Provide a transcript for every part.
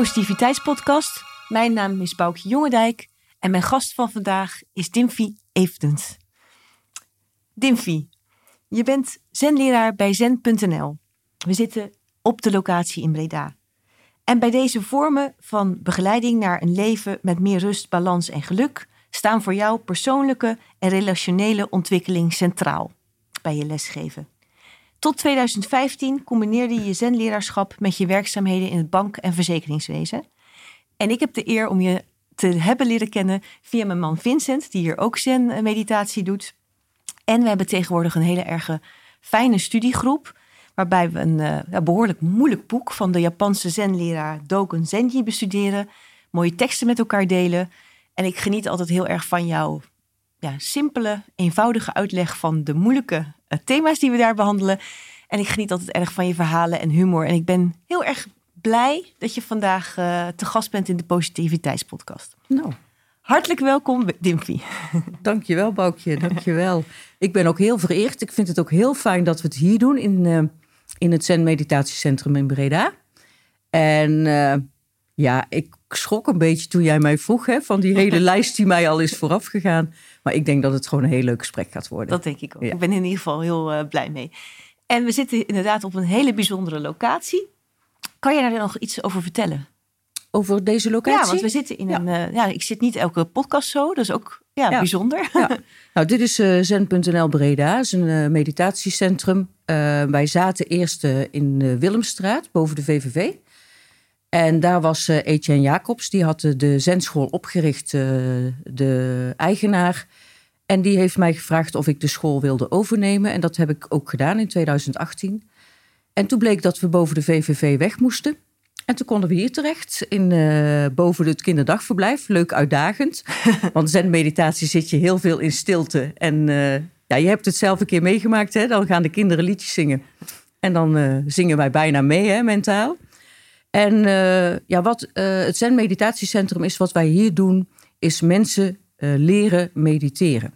Positiviteitspodcast. Mijn naam is Boukje Jongendijk en mijn gast van vandaag is Dimfy Eventens. Dimfy, je bent zenleraar bij zen.nl. We zitten op de locatie in Breda. En bij deze vormen van begeleiding naar een leven met meer rust, balans en geluk staan voor jou persoonlijke en relationele ontwikkeling centraal bij je lesgeven. Tot 2015 combineerde je je zenleraarschap met je werkzaamheden in het bank- en verzekeringswezen. En ik heb de eer om je te hebben leren kennen via mijn man Vincent, die hier ook zen-meditatie doet. En we hebben tegenwoordig een hele erge fijne studiegroep, waarbij we een ja, behoorlijk moeilijk boek van de Japanse zenleraar Dogen Zenji bestuderen, mooie teksten met elkaar delen. En ik geniet altijd heel erg van jouw ja, simpele, eenvoudige uitleg van de moeilijke thema's die we daar behandelen. En ik geniet altijd erg van je verhalen en humor. En ik ben heel erg blij dat je vandaag uh, te gast bent in de Positiviteitspodcast. Nou, Hartelijk welkom, Dimpy. Dankjewel, Boukje. Dankjewel. ik ben ook heel vereerd. Ik vind het ook heel fijn dat we het hier doen in, uh, in het Zen Meditatiecentrum in Breda. En uh, ja, ik schrok een beetje toen jij mij vroeg hè, van die hele lijst die mij al is vooraf gegaan. Maar ik denk dat het gewoon een heel leuk gesprek gaat worden. Dat denk ik ook. Ja. Ik ben in ieder geval heel uh, blij mee. En we zitten inderdaad op een hele bijzondere locatie. Kan je daar nog iets over vertellen? Over deze locatie? Ja, want we zitten in een. Ja. Uh, ja, ik zit niet elke podcast zo, dat is ook ja, ja. bijzonder. Ja. Nou, dit is uh, Zen.nl Breda, is een uh, meditatiecentrum. wij zaten eerst in de Willemstraat, boven de VVV. En daar was Etienne Jacobs, die had de Zenschool opgericht, de eigenaar. En die heeft mij gevraagd of ik de school wilde overnemen. En dat heb ik ook gedaan in 2018. En toen bleek dat we boven de VVV weg moesten. En toen konden we hier terecht, in, uh, boven het kinderdagverblijf. Leuk uitdagend. Want zen-meditatie zit je heel veel in stilte. En uh, ja, je hebt het zelf een keer meegemaakt. Hè? Dan gaan de kinderen liedjes zingen. En dan uh, zingen wij bijna mee, hè, mentaal. En ja, wat het zen-meditatiecentrum is, wat wij hier doen, is mensen leren mediteren.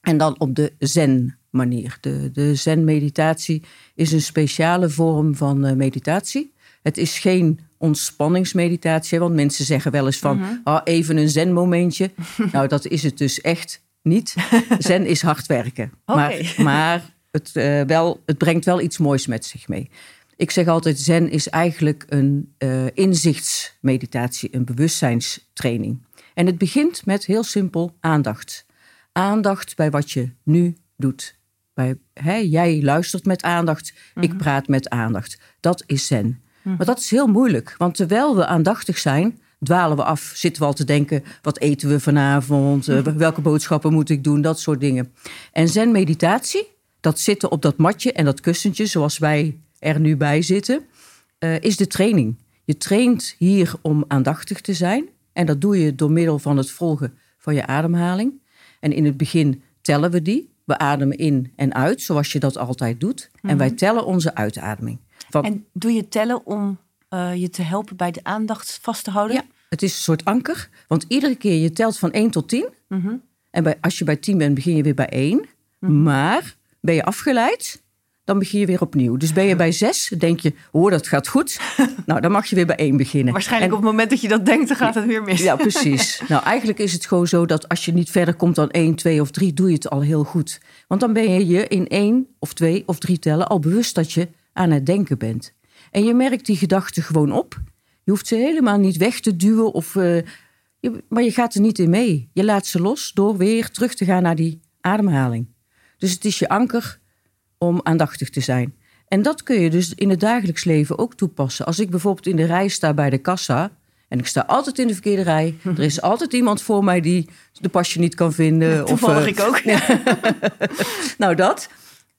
En dan op de zen-manier. De, de zen-meditatie is een speciale vorm van meditatie. Het is geen ontspanningsmeditatie, want mensen zeggen wel eens van mm -hmm. oh, even een zen-momentje. nou, dat is het dus echt niet. Zen is hard werken. Okay. Maar, maar het, uh, wel, het brengt wel iets moois met zich mee. Ik zeg altijd, zen is eigenlijk een uh, inzichtsmeditatie, een bewustzijnstraining. En het begint met heel simpel aandacht. Aandacht bij wat je nu doet. Bij, hè, jij luistert met aandacht, mm -hmm. ik praat met aandacht. Dat is zen. Maar dat is heel moeilijk, want terwijl we aandachtig zijn, dwalen we af. Zitten we al te denken, wat eten we vanavond? welke boodschappen moet ik doen? Dat soort dingen. En zen meditatie, dat zitten op dat matje en dat kussentje, zoals wij er nu bij zitten, uh, is de training. Je traint hier om aandachtig te zijn. En dat doe je door middel van het volgen van je ademhaling. En in het begin tellen we die. We ademen in en uit, zoals je dat altijd doet. En wij tellen onze uitademing. Van, en doe je tellen om uh, je te helpen bij de aandacht vast te houden? Ja, het is een soort anker. Want iedere keer je telt van 1 tot 10. Mm-hmm. En bij, als je bij 10 bent, begin je weer bij 1. Mm-hmm. Maar ben je afgeleid, dan begin je weer opnieuw. Dus ben je bij 6, denk je, oh, dat gaat goed. nou, dan mag je weer bij 1 beginnen. Waarschijnlijk en, op het moment dat je dat denkt, dan gaat het weer mis. ja, precies. nou, eigenlijk is het gewoon zo dat als je niet verder komt dan 1, 2 of 3, doe je het al heel goed. Want dan ben je je in 1 of 2 of 3 tellen al bewust dat je aan het denken bent. En je merkt die gedachten gewoon op. Je hoeft ze helemaal niet weg te duwen, of, uh, je, maar je gaat er niet in mee. Je laat ze los door weer terug te gaan naar die ademhaling. Dus het is je anker om aandachtig te zijn. En dat kun je dus in het dagelijks leven ook toepassen. Als ik bijvoorbeeld in de rij sta bij de kassa. En ik sta altijd in de verkeerde rij. Er is altijd iemand voor mij die de pasje niet kan vinden. Toevallig of, uh, ik ook. nou, dat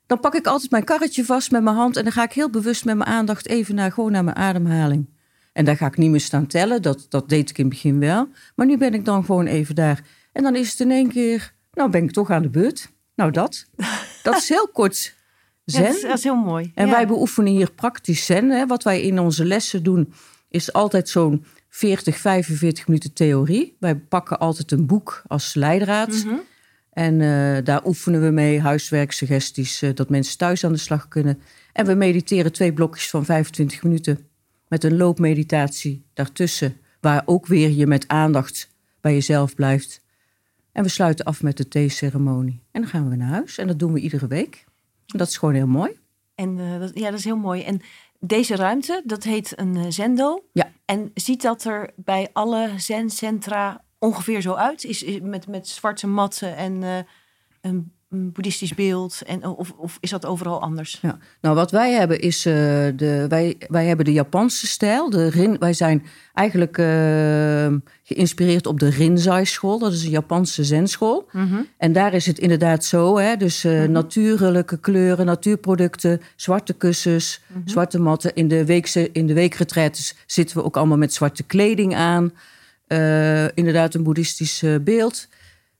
dan pak ik altijd mijn karretje vast met mijn hand en dan ga ik heel bewust met mijn aandacht even naar, gewoon naar mijn ademhaling. En daar ga ik niet meer staan tellen, dat, dat deed ik in het begin wel. Maar nu ben ik dan gewoon even daar. En dan is het in één keer, nou ben ik toch aan de beurt. Nou dat, dat is heel kort zen. Ja, dat, is, dat, is, heel mooi. En ja. wij beoefenen hier praktisch zen. Hè. Wat wij in onze lessen doen, is altijd zo'n 40, 45 minuten theorie. Wij pakken altijd een boek als leidraad. Mm -hmm. En uh, daar oefenen we mee, huiswerk, suggesties, uh, dat mensen thuis aan de slag kunnen. En we mediteren twee blokjes van 25 minuten met een loopmeditatie daartussen, waar ook weer je met aandacht bij jezelf blijft. En we sluiten af met de theeceremonie. En dan gaan we naar huis en dat doen we iedere week. Dat is gewoon heel mooi. En eh, dat, ja, dat is heel mooi. En deze ruimte, dat heet een eh, zendo. Ja. En ziet dat er bij alle zencentra ongeveer zo uit? Is, is met, met zwarte matten en eh, een boeddhistisch beeld? En, of, of is dat overal anders? Ja. Nou, wat wij hebben is eh, de, wij, wij hebben de Japanse stijl. De rin, wij zijn eigenlijk eh, geïnspireerd op de Rinzai school. Dat is een Japanse zenschool. En daar is het inderdaad zo. Hè? Dus eh, natuurlijke kleuren, natuurproducten, zwarte kussens, zwarte matten. In de, weekse, in de weekretretes zitten we ook allemaal met zwarte kleding aan. Inderdaad een boeddhistisch beeld.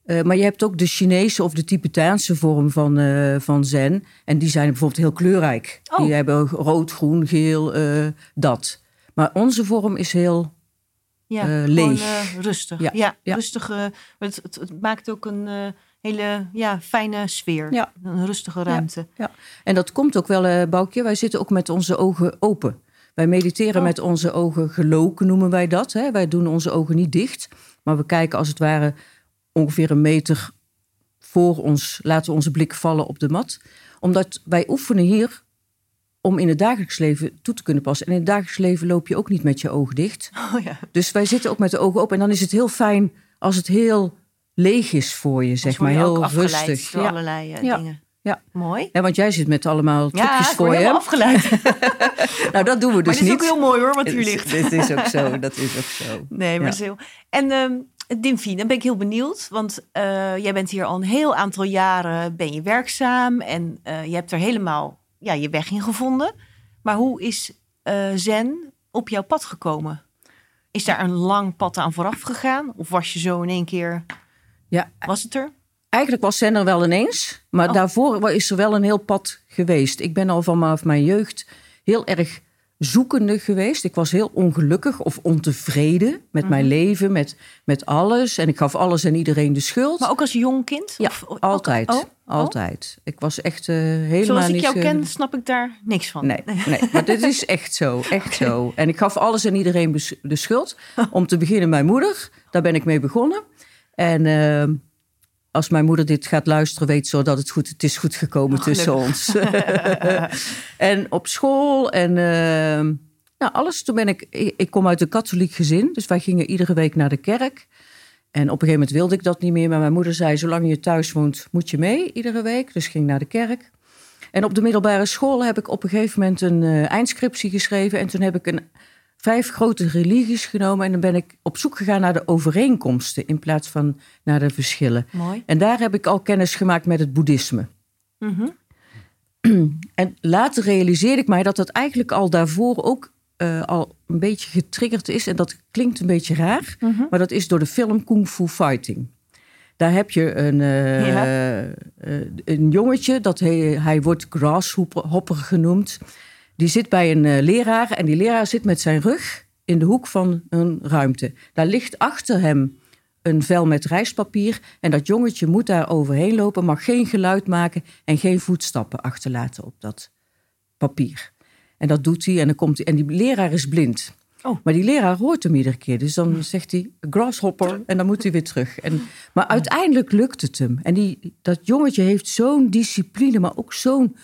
Eh, maar je hebt ook de Chinese of de Tibetaanse vorm van, eh, van zen. En die zijn bijvoorbeeld heel kleurrijk. Oh. Die hebben rood, groen, geel, eh, dat. Maar onze vorm is heel... Ja, gewoon, leeg. eh, rustig. Ja, Ja, ja. rustig. het, het, het maakt ook een hele ja, fijne sfeer. Ja. Een rustige ruimte. Ja. En dat komt ook wel, Boukje. Wij zitten ook met onze ogen open. Wij mediteren Oh. met onze ogen geloken, noemen wij dat. Hè? Wij doen onze ogen niet dicht. Maar we kijken als het ware ongeveer een meter voor ons. Laten we onze blik vallen op de mat. Omdat wij oefenen hier om in het dagelijks leven toe te kunnen passen. En in het dagelijks leven loop je ook niet met je ogen dicht. Oh ja. Dus wij zitten ook met de ogen open. En dan is het heel fijn als het heel leeg is voor je, zeg maar. je Heel rustig. door Ja. allerlei eh, Ja. dingen. Ja. Mooi. Ja, want jij zit met allemaal Ja, trucjes ik voor je. helemaal afgeleid. Nou, dat doen we maar dus het is niet. ook heel mooi hoor, wat hier ligt. Dit is ook zo, dat is ook zo. Nee, maar Ja. heel... En ehm Dimfie, dan ben ik heel benieuwd. Want eh, jij bent hier al een heel aantal jaren ben je werkzaam. En eh, je hebt er helemaal ja, je weg in gevonden. Maar hoe is eh, Zen op jouw pad gekomen? Is daar een lang pad aan vooraf gegaan? Of was je zo in één keer... Ja, Was het er? eigenlijk was Zen er wel ineens. Maar Oh. daarvoor is er wel een heel pad geweest. Ik ben al vanaf mijn jeugd heel erg zoekende geweest. Ik was heel ongelukkig of ontevreden met mijn Mhm. leven, met, met alles. En ik gaf alles en iedereen de schuld. Maar ook als jong kind? Ja, Of- ook- altijd. Oh, oh. Altijd. Ik was echt eh, helemaal Zoals ik jou eh, ken, snap ik daar niks van. Nee, nee, maar dit is echt zo, echt zo. En ik gaf alles en iedereen de schuld. Om te beginnen mijn moeder, daar ben ik mee begonnen. En eh, als mijn moeder dit gaat luisteren, weet ze dat het goed het is goed gekomen Oh, tussen ons. en op school en eh, nou, alles. Toen ben ik, ik, ik kom uit een katholiek gezin, dus wij gingen iedere week naar de kerk. En op een gegeven moment wilde ik dat niet meer, maar mijn moeder zei: zolang je thuis woont, moet je mee iedere week. Dus ging naar de kerk. En op de middelbare school heb ik op een gegeven moment een eh, eindscriptie geschreven. En toen heb ik een, vijf grote religies genomen. En dan ben ik op zoek gegaan naar de overeenkomsten in plaats van naar de verschillen. Mooi. En daar heb ik al kennis gemaakt met het boeddhisme. Mhm. En later realiseerde ik mij dat dat eigenlijk al daarvoor ook eh, al een beetje getriggerd is. En dat klinkt een beetje raar, Mhm. maar dat is door de film Kung Fu Fighting. Daar heb je een, eh, Ja. eh, een jongetje, dat hij, hij wordt grasshopper genoemd. Die zit bij een eh, leraar en die leraar zit met zijn rug in de hoek van een ruimte. Daar ligt achter hem een vel met rijstpapier. En dat jongetje moet daar overheen lopen, mag geen geluid maken en geen voetstappen achterlaten op dat papier. En dat doet hij en dan komt hij. En die leraar is blind. Oh. Maar die leraar hoort hem iedere keer. Dus dan zegt hij grasshopper en dan moet hij weer terug. En, maar uiteindelijk lukt het hem. En die, dat jongetje heeft zo'n discipline, maar ook zo'n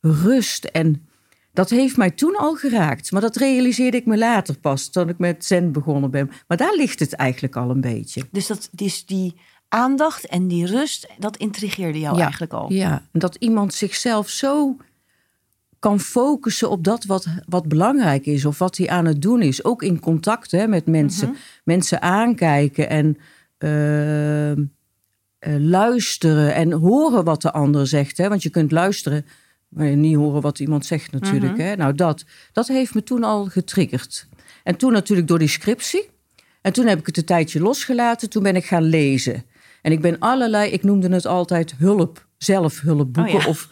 rust. En dat heeft mij toen al geraakt. Maar dat realiseerde ik me later pas, toen ik met zen begonnen ben. Maar daar ligt het eigenlijk al een beetje. Dus dat is die aandacht en die rust, dat intrigeerde jou Ja. eigenlijk al. Ja, en dat iemand zichzelf zo kan focussen op dat wat, wat belangrijk is of wat hij aan het doen is. Ook in contact hè, met mensen. Mensen aankijken en eh, eh, luisteren en horen wat de ander zegt. Hè? Want je kunt luisteren, maar niet horen wat iemand zegt natuurlijk. hè? Nou, dat, dat heeft me toen al getriggerd. En toen natuurlijk door die scriptie. En toen heb ik het een tijdje losgelaten. Toen ben ik gaan lezen. En ik ben allerlei, ik noemde het altijd hulp, zelfhulpboeken. Oh ja. Of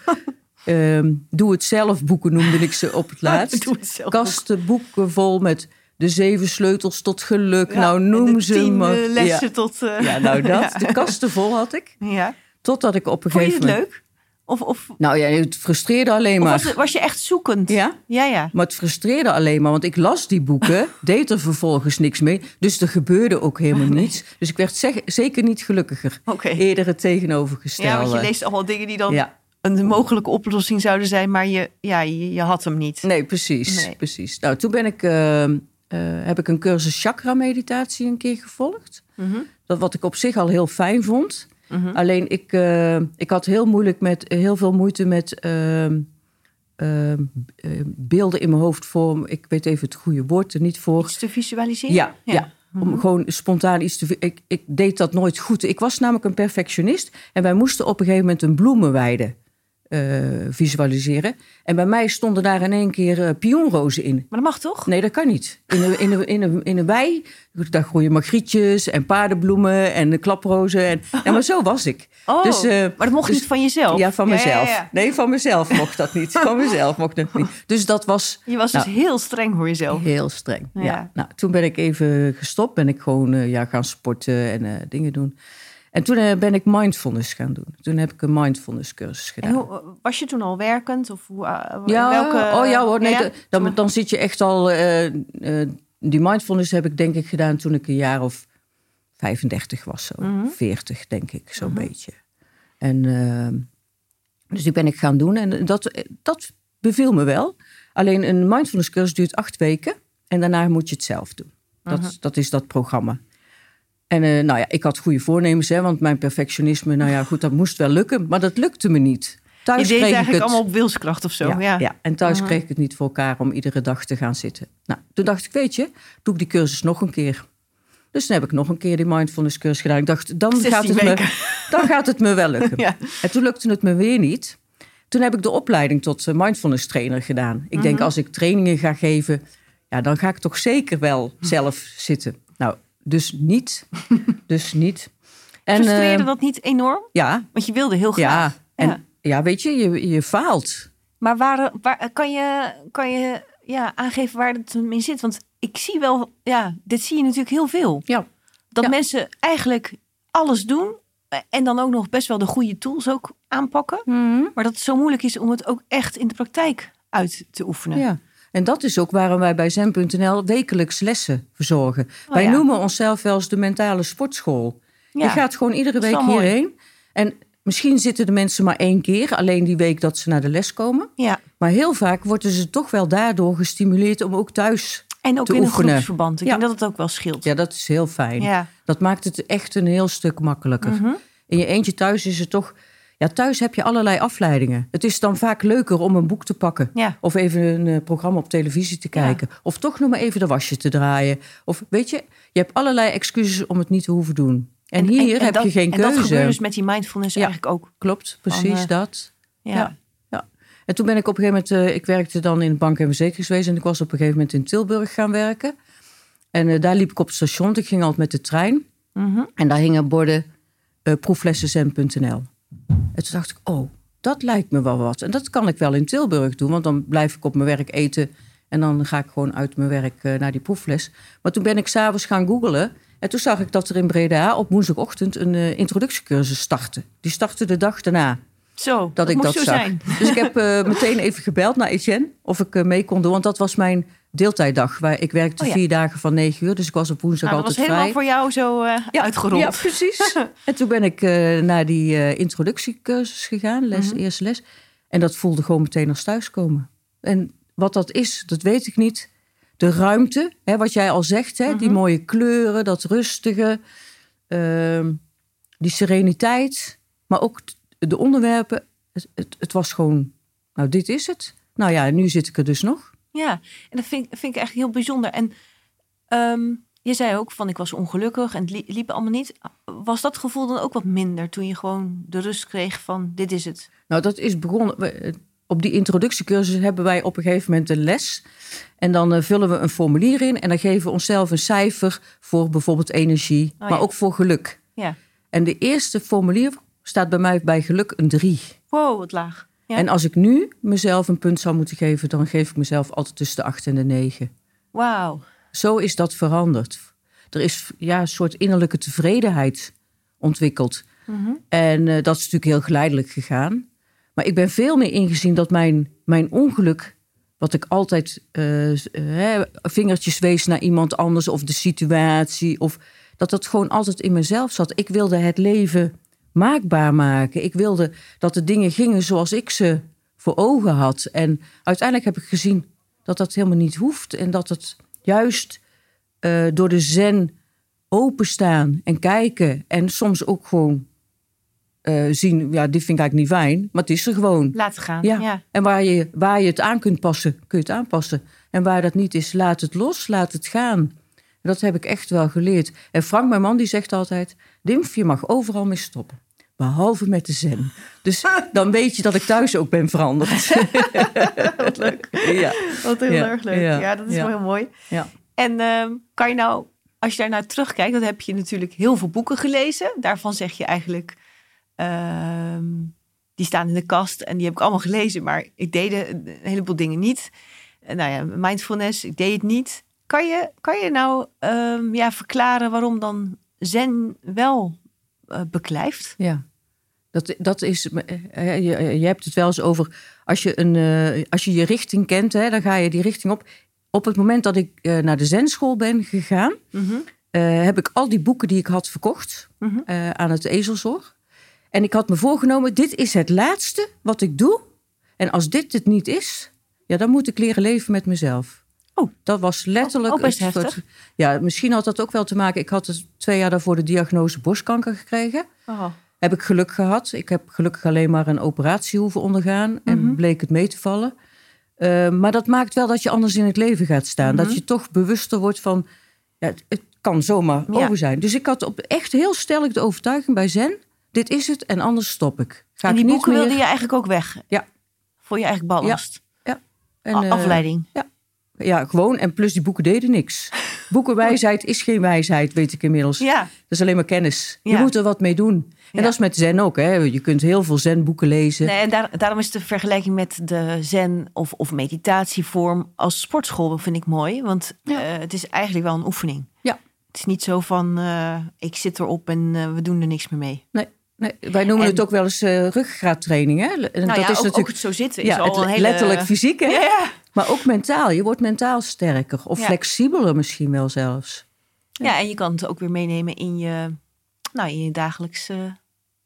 ehm, doe het zelf boeken noemde ik ze op het laatst. Doe het zelf Kasten boeken vol met de zeven sleutels tot geluk. Ja, nou, noem ze tien, maar. eh, lessen ja. tot... eh, ja, nou dat. De kasten vol had ik. Ja. Totdat ik op een Vond je gegeven het moment... leuk? Of, of, Nou ja, het frustreerde alleen maar. was, was je echt zoekend? Ja? Ja, ja. Maar het frustreerde alleen maar, want ik las die boeken, deed er vervolgens niks mee. Dus er gebeurde ook helemaal niets. Dus ik werd zeg- zeker niet gelukkiger. Oké. Eerder het tegenovergestelde. Ja, want je leest allemaal dingen die dan Ja. een mogelijke oplossing zouden zijn, maar je, ja, je, je had hem niet. Nee, precies. Nee. precies. Nou, toen ben ik, eh, eh, heb ik een cursus chakra-meditatie een keer gevolgd. Mhm. Dat wat ik op zich al heel fijn vond. Mhm. Alleen ik, eh, ik had heel, moeilijk met, heel veel moeite met ehm, ehm, eh, beelden in mijn hoofd vormen. Ik weet even het goede woord er niet voor. Iets te visualiseren? Ja, ja. Mhm. Om gewoon spontaan iets te... Ik, ik deed dat nooit goed. Ik was namelijk een perfectionist. En wij moesten op een gegeven moment een bloemenweide eh, visualiseren. En bij mij stonden daar in één keer eh, pionrozen in. Maar dat mag toch? Nee, dat kan niet. In een, in een, in een, in een wei, daar groeien magrietjes en paardenbloemen en klaprozen. En, ja, maar zo was ik. Oh, Dus, eh, maar dat mocht dus- niet van jezelf? Ja, van mezelf. ja, ja. Nee, van mezelf mocht dat niet. Van mezelf mocht het niet. Dus dat was Je was dus Nou. heel streng voor jezelf. heel streng. Ja. Nou, toen ben ik even gestopt. Ben ik gewoon ja, gaan sporten en dingen doen. En toen eh, ben ik mindfulness gaan doen. Toen heb ik een mindfulness cursus gedaan. En hoe, was je toen al werkend? Of hoe, eh, Ja, welke, oh ja hoor. Nee, Ja, Dan, dan zit je echt al... eh, eh, die mindfulness heb ik denk ik gedaan toen ik een jaar of 35 was. Zo. Mhm. 40 denk ik, zo'n beetje. En eh, dus die ben ik gaan doen. En dat, dat beviel me wel. Alleen een mindfulness cursus duurt acht weken. En daarna moet je het zelf doen. Dat, Mhm. dat is dat programma. En eh, nou ja, ik had goede voornemens, hè, want mijn perfectionisme, nou ja, goed, dat moest wel lukken, maar dat lukte me niet. Thuis je deed kreeg ik eigenlijk het. allemaal op wilskracht of zo. Ja, Ja, en thuis Mhm. kreeg ik het niet voor elkaar om iedere dag te gaan zitten. Nou, toen dacht ik, weet je, doe ik die cursus nog een keer. Dus toen heb ik nog een keer die mindfulness cursus gedaan. Ik dacht, dan, 16 gaat het, weken. me, dan gaat het me wel lukken. Ja. En toen lukte het me weer niet. Toen heb ik de opleiding tot eh, mindfulness trainer gedaan. Ik denk, Mhm. als ik trainingen ga geven, ja, dan ga ik toch zeker wel zelf zitten. Nou, dus niet. dus niet. En, Frustreerde eh, dat niet enorm? ja, Want je wilde heel ja. graag. En Ja. ja, weet je, je, je faalt. Maar waar, waar, kan je, kan je ja, aangeven waar het hem in zit? Want ik zie wel, ja, dit zie je natuurlijk heel veel. Ja. Dat Ja. mensen eigenlijk alles doen eh, en dan ook nog best wel de goede tools ook aanpakken. Maar dat het zo moeilijk is om het ook echt in de praktijk uit te oefenen. Ja. En dat is ook waarom wij bij Zen.nl wekelijks lessen verzorgen. Oh wij ja. noemen onszelf wel eens de mentale sportschool. Ja. Je gaat gewoon iedere week mooi. hierheen. En misschien zitten de mensen maar één keer, alleen die week dat ze naar de les komen. Ja. Maar heel vaak worden ze toch wel daardoor gestimuleerd om ook thuis. En ook in een oefenen. groepsverband. Ik Ja. denk dat het ook wel scheelt. Ja, dat is heel fijn. Ja. Dat maakt het echt een heel stuk makkelijker. Mhm. In je eentje thuis is het toch. Ja, thuis heb je allerlei afleidingen. Het is dan vaak leuker om een boek te pakken. Ja. Of even een eh, programma op televisie te kijken. Of toch nog maar even de wasje te draaien. Of weet je, je hebt allerlei excuses om het niet te hoeven doen. En, hier heb dat- je geen en keuze. dat gebeurt dus met die mindfulness Ja. eigenlijk ook. Klopt, precies eh, dat. Ja. En toen ben ik op een gegeven moment, eh, ik werkte dan in het bank- en verzekeringswezen. En ik was op een gegeven moment in Tilburg gaan werken. En daar liep ik op het station. Ik ging altijd met de trein. Mhm. En daar hingen borden uh. En toen dacht ik, oh, dat lijkt me wel wat. En dat kan ik wel in Tilburg doen, want dan blijf ik op mijn werk eten. En dan ga ik gewoon uit mijn werk eh, naar die proefles. Maar toen ben ik s'avonds gaan googlen. En toen zag ik dat er in Breda op woensdagochtend een eh, introductiecursus startte. Die startte de dag daarna Zo, dat, ik dat zo zag. zijn. Dus ik heb eh, meteen even gebeld naar Etienne of ik eh, mee kon doen. Want dat was mijn deeltijddag. Waar ik werkte Oh ja. vier dagen van negen uur. Dus ik was op woensdag Nou, dat was altijd helemaal vrij. voor jou zo eh, uitgerold. Ja, precies. en toen ben ik naar die introductiecursus gegaan, les, Mhm. eerste les. En dat voelde gewoon meteen als thuiskomen. En wat dat is, dat weet ik niet. De ruimte, hè, wat jij al zegt, hè, die Mhm. mooie kleuren, dat rustige, ehm, die sereniteit. Maar ook de onderwerpen. Het, het, was gewoon, nou dit is het. Nou ja, nu zit ik er dus nog. Ja, en dat vind, vind ik echt heel bijzonder. En ehm, je zei ook van ik was ongelukkig en het li- liep allemaal niet. Was dat gevoel dan ook wat minder toen je gewoon de rust kreeg van dit is het? Nou, dat is begonnen. we- Op die introductiecursus hebben wij op een gegeven moment een les. En dan eh, vullen we een formulier in. En dan geven we onszelf een cijfer voor bijvoorbeeld energie, Oh, maar ja. ook voor geluk. Ja. En de eerste formulier staat bij mij bij geluk een 3. Wow, wat laag. Ja. En als ik nu mezelf een punt zou moeten geven, dan geef ik mezelf altijd tussen de 8 en de 9. Wauw. Zo is dat veranderd. Er is ja, een soort innerlijke tevredenheid ontwikkeld. Mhm. En eh, dat is natuurlijk heel geleidelijk gegaan. Maar ik ben veel meer ingezien dat mijn, mijn ongeluk, wat ik altijd eh, eh, vingertjes wees naar iemand anders of de situatie, of dat dat gewoon altijd in mezelf zat. Ik wilde het leven maakbaar maken. Ik wilde dat de dingen gingen zoals ik ze voor ogen had. En uiteindelijk heb ik gezien dat dat helemaal niet hoeft en dat het juist eh, door de zen openstaan en kijken en soms ook gewoon eh, zien, ja, dit vind ik eigenlijk niet fijn, maar het is er gewoon. Laten gaan. Ja. Ja. En waar je, waar je het aan kunt passen, kun je het aanpassen. En waar dat niet is, laat het los, laat het gaan. Dat heb ik echt wel geleerd. En Frank, mijn man, die zegt altijd... Dimf, je mag overal mee stoppen. Behalve met de zen. Dus dan weet je dat ik thuis ook ben veranderd. Wat leuk. ja. Wat heel Ja, erg leuk. Ja, ja, dat is wel heel mooi. Ja. En ehm, kan je nou, als je daar naar terugkijkt, dan heb je natuurlijk heel veel boeken gelezen. Daarvan zeg je eigenlijk, ehm, die staan in de kast en die heb ik allemaal gelezen, maar ik deed een heleboel dingen niet. Eh, Nou ja, mindfulness, ik deed het niet. Kan je, kan je nou ehm, ja, verklaren waarom dan zen wel eh, beklijft? Ja, dat, dat is. eh, Je, je hebt het wel eens over. Als je, een, eh, als je je richting kent, hè, dan ga je die richting op. Op het moment dat ik eh, naar de Zenschool ben gegaan, eh, heb ik al die boeken die ik had verkocht Mhm. eh, aan het ezelsoor. En ik had me voorgenomen: dit is het laatste wat ik doe. En als dit het niet is, ja, dan moet ik leren leven met mezelf. Oh. dat was letterlijk. Ook best het soort- heftig. ja, misschien had dat ook wel te maken. Ik had dus twee jaar daarvoor de diagnose borstkanker gekregen Oh. heb ik geluk gehad. Ik heb gelukkig alleen maar een operatie hoeven ondergaan. En Mhm. bleek het mee te vallen. Eh, maar dat maakt wel dat je anders in het leven gaat staan. Mhm. Dat je toch bewuster wordt van... Ja, het, het kan zomaar Ja. over zijn. Dus ik had op echt heel sterk de overtuiging bij Zen... dit is het en anders stop ik. Ga En die ik niet boeken meer... wilde je eigenlijk ook weg? Ja. Voor je eigenlijk ballast? En, A- eh, Afleiding? ja, gewoon. En plus die boeken deden niks. Boekenwijsheid is geen wijsheid, weet ik inmiddels. Ja. Dat is alleen maar kennis. Je Ja. moet er wat mee doen. En Ja. dat is met Zen ook. Hè. Je kunt heel veel Zen-boeken lezen. Nee, en daar, daarom is de vergelijking met de zen of, of meditatievorm als sportschool vind ik mooi. Want Ja. eh, het is eigenlijk wel een oefening. Ja. Het is niet zo van eh, ik zit erop en eh, we doen er niks meer mee. Nee, nee, wij noemen En- het ook wel eens eh ruggengraattraining. Hè? En Nou dat ja, is ook, ook natuurlijk het zo zitten is ja, al het een hele... letterlijk fysiek, hè? Ja, ja. Maar ook mentaal. Je wordt mentaal sterker of Ja. flexibeler misschien wel zelfs. ja, en je kan het ook weer meenemen in je, nou, in je dagelijkse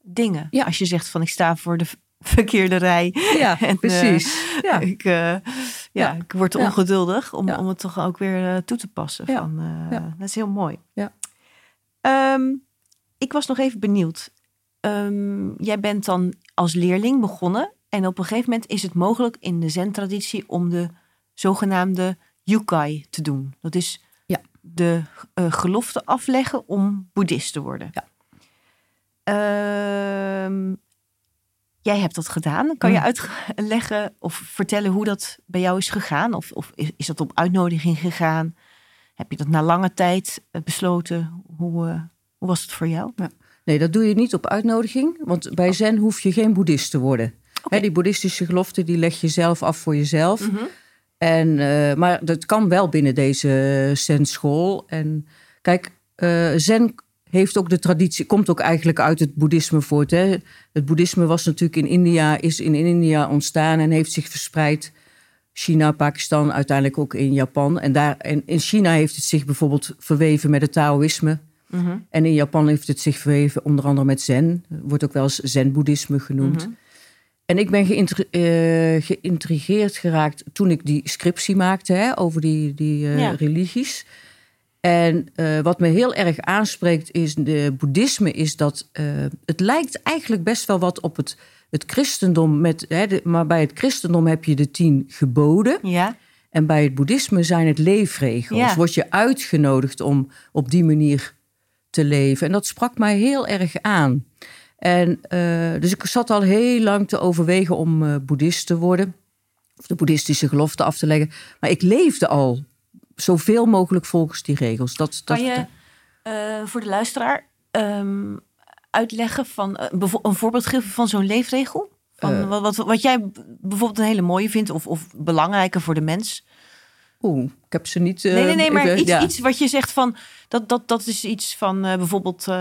dingen. Ja. Als je zegt van ik sta voor de verkeerde rij. Ja, En, precies. ja. Ik, eh, ja, ik word ongeduldig om, om het toch ook weer eh, toe te passen. Ja. Van, eh. Dat is heel mooi. Ja. Ehm, ik was nog even benieuwd. Ehm, jij bent dan als leerling begonnen. En op een gegeven moment is het mogelijk in de zen-traditie om de zogenaamde yukai te doen. Dat is Ja. de eh, gelofte afleggen om boeddhist te worden. Ja. Ehm, jij hebt dat gedaan. Kan je Mm. uitleggen of vertellen hoe dat bij jou is gegaan? Of, of is, is dat op uitnodiging gegaan? Heb je dat na lange tijd eh, besloten? Hoe, eh, hoe was het voor jou? Nee, dat doe je niet op uitnodiging. Want bij Zen hoef je geen boeddhist te worden. Hè, die boeddhistische gelofte die leg je zelf af voor jezelf. Mhm. En, eh, maar dat kan wel binnen deze Zen-school. En kijk, eh, Zen heeft ook de traditie, komt ook eigenlijk uit het boeddhisme voort. Hè? Het boeddhisme was natuurlijk in India, is in India ontstaan en heeft zich verspreid. China, Pakistan, uiteindelijk ook in Japan. En, daar, en in China heeft het zich bijvoorbeeld verweven met het Taoïsme. Mhm. En in Japan heeft het zich verweven onder andere met Zen. Wordt ook wel eens Zen-boeddhisme genoemd. Mhm. En ik ben eh, geïntrigeerd geraakt toen ik die scriptie maakte hè, over die, die eh, Ja. religies. En eh, wat me heel erg aanspreekt is de boeddhisme, is dat het lijkt eigenlijk best wel wat op het, het christendom. Met, hè, de- maar bij het christendom heb je de tien geboden. Ja, En bij het boeddhisme zijn het leefregels. Ja. Word je uitgenodigd om op die manier te leven. En dat sprak mij heel erg aan. En, eh, dus ik zat al heel lang te overwegen om eh, boeddhist te worden. Of de boeddhistische gelofte af te leggen. Maar ik leefde al zoveel mogelijk volgens die regels. Dat, kan dat, je eh, voor de luisteraar ehm, uitleggen van een voorbeeld geven van zo'n leefregel? Van wat, wat, wat jij bijvoorbeeld een hele mooie vindt of, of belangrijker voor de mens? Oeh, ik heb ze niet... eh, nee, nee, nee, maar even- iets, ja. iets wat je zegt van dat, dat, dat is iets van eh, bijvoorbeeld eh,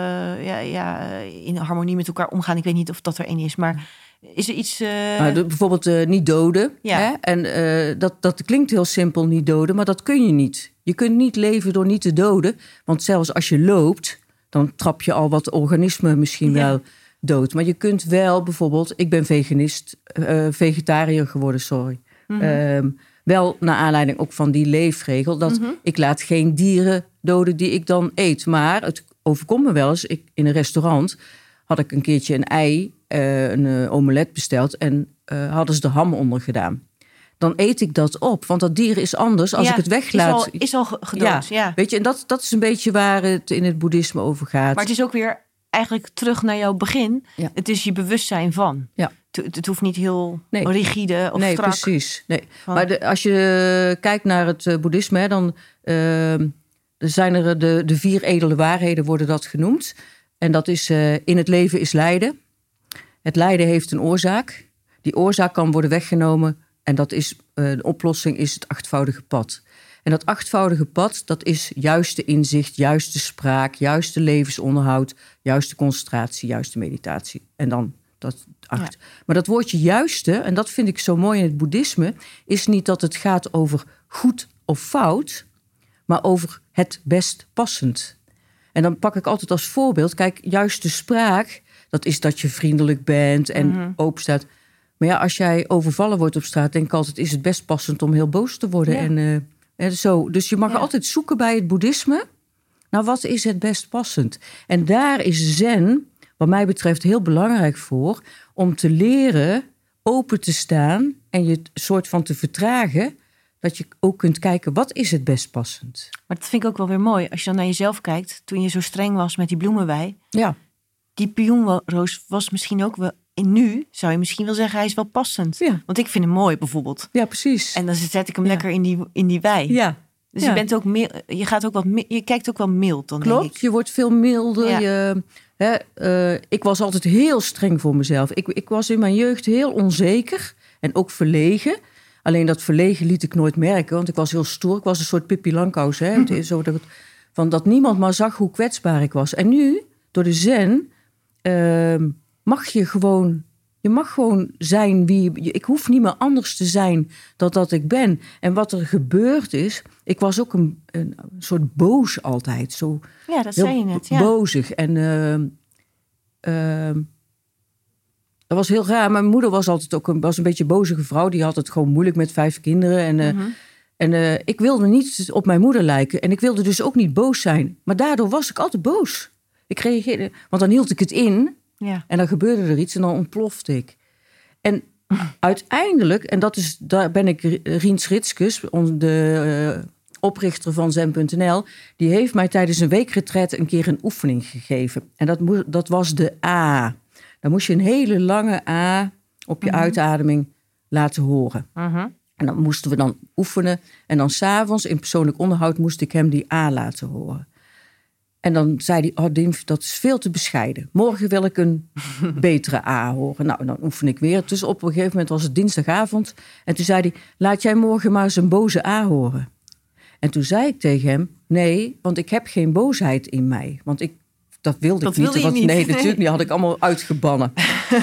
ja, ja, in harmonie met elkaar omgaan. Ik weet niet of dat er één is, maar Is er iets... eh, de- bijvoorbeeld eh, niet doden. Ja. Hè? En eh, dat, dat klinkt heel simpel, niet doden, maar dat kun je niet. Je kunt niet leven door niet te doden. Want zelfs als je loopt, dan trap je al wat organismen misschien Ja. wel dood. Maar je kunt wel bijvoorbeeld, ik ben veganist, eh, vegetariër geworden, sorry. Ehm, wel naar aanleiding ook van die leefregel. Dat Mhm. ik laat geen dieren doden die ik dan eet. Maar het overkomt me wel eens. Ik, in een restaurant had ik een keertje een ei, eh, een eh, omelet besteld. En eh, hadden ze de ham onder gedaan. Dan eet ik dat op. Want dat dier is anders als Ja, ik het weglaat. Is al, is al gedood, ja. Weet je, en dat, dat is een beetje waar het in het boeddhisme over gaat. Maar het is ook weer eigenlijk terug naar jouw begin. Ja. Het is je bewustzijn van. Ja. Het, het hoeft niet heel Nee. rigide of nee, strak. precies. Nee. Van- Maar de, als je kijkt naar het eh, boeddhisme, hè, dan ehm, zijn er de, de vier edele waarheden worden dat genoemd. En dat is eh, in het leven is lijden. Het lijden heeft een oorzaak. Die oorzaak kan worden weggenomen. En dat is, eh, de oplossing is het achtvoudige pad. En dat achtvoudige pad, dat is juiste inzicht, juiste spraak, juiste levensonderhoud, juiste concentratie, juiste meditatie. En dan dat acht. Maar dat woordje juiste, en dat vind ik zo mooi in het boeddhisme, is niet dat het gaat over goed of fout, maar over het best passend. En dan pak ik altijd als voorbeeld, kijk, juiste spraak, dat is dat je vriendelijk bent en Mhm. open staat. Maar ja, als jij overvallen wordt op straat, denk ik altijd, is het best passend om heel boos te worden. Ja. En, eh, en zo. Dus je mag Ja. altijd zoeken bij het boeddhisme. Nou, wat is het best passend? En daar is zen, wat mij betreft, heel belangrijk voor. Om te leren open te staan en je soort van te vertragen. Dat je ook kunt kijken, wat is het best passend? Maar dat vind ik ook wel weer mooi. Als je dan naar jezelf kijkt, toen je zo streng was met die bloemenwei. Ja, Die pioenroos was misschien ook wel... En nu zou je misschien wel zeggen, hij is wel passend. ja, Want ik vind hem mooi bijvoorbeeld. ja precies. En dan zet ik hem Ja. lekker in die, in die wei. ja, Dus je, bent ook meer, je, gaat ook wat, je kijkt ook wel mild dan, denk Klopt, ik. je wordt veel milder. Je, hè, eh, ik was altijd heel streng voor mezelf. Ik, ik was in mijn jeugd heel onzeker en ook verlegen. Alleen dat verlegen liet ik nooit merken, want ik was heel stoer. Ik was een soort Pippi Langkous. Hè? Het is Zo dat, van dat niemand maar zag hoe kwetsbaar ik was. En nu, door de zen, ehm, mag je gewoon... Je mag gewoon zijn wie je... Ik hoef niet meer anders te zijn dan dat ik ben. En wat er gebeurd is... Ik was ook een, een soort boos altijd. Zo Ja, dat zei je net. Ja. bozig. En ehm, ehm, dat was heel raar. Mijn moeder was altijd ook een, was een beetje een bozige vrouw. Die had het gewoon moeilijk met vijf kinderen. En, eh, Mhm. en eh, ik wilde niet op mijn moeder lijken. En ik wilde dus ook niet boos zijn. Maar daardoor was ik altijd boos. Ik reageerde, want dan hield ik het in. Ja. En dan gebeurde er iets en dan ontplofte ik. En uiteindelijk, en dat is, daar ben ik Riens Ritskus, on- de eh, oprichter van Zen.nl, die heeft mij tijdens een weekretret een keer een oefening gegeven. En dat, dat was de A. Dan moest je een hele lange A op je uitademing laten horen. Mhm. En dan moesten we dan oefenen. En dan s'avonds in persoonlijk onderhoud moest ik hem die A laten horen. En dan zei hij, oh dat is veel te bescheiden. Morgen wil ik een betere A horen. Nou, dan oefen ik weer. Dus op een gegeven moment was het dinsdagavond. En toen zei hij, laat jij morgen maar eens een boze A horen. En toen zei ik tegen hem, nee, want ik heb geen boosheid in mij. Want ik, dat wilde Dat ik niet. wilde je want, niet. Nee, natuurlijk niet. Had ik allemaal uitgebannen.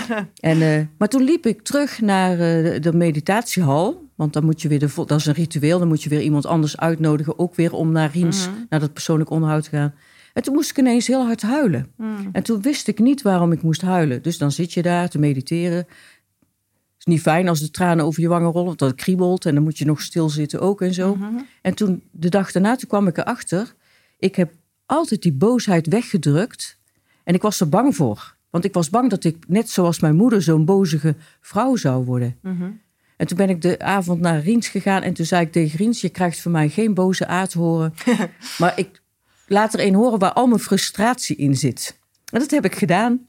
en, eh, maar toen liep ik terug naar eh, de, de meditatiehal. Want dan moet je weer de, dat is een ritueel. Dan moet je weer iemand anders uitnodigen. Ook weer om naar Riens, Mhm. naar dat persoonlijk onderhoud te gaan. En toen moest ik ineens heel hard huilen. Mm. En toen wist ik niet waarom ik moest huilen. Dus dan zit je daar te mediteren. Het is niet fijn als de tranen over je wangen rollen, want dat kriebelt. En dan moet je nog stilzitten ook en zo. Mhm. En toen, de dag daarna, toen kwam ik erachter. Ik heb altijd die boosheid weggedrukt. En ik was er bang voor. Want ik was bang dat ik, net zoals mijn moeder, zo'n bozige vrouw zou worden. Mhm. En toen ben ik de avond naar Riens gegaan. En toen zei ik tegen Riens, je krijgt van mij geen boze aard horen. maar ik laat er een horen waar al mijn frustratie in zit. En dat heb ik gedaan.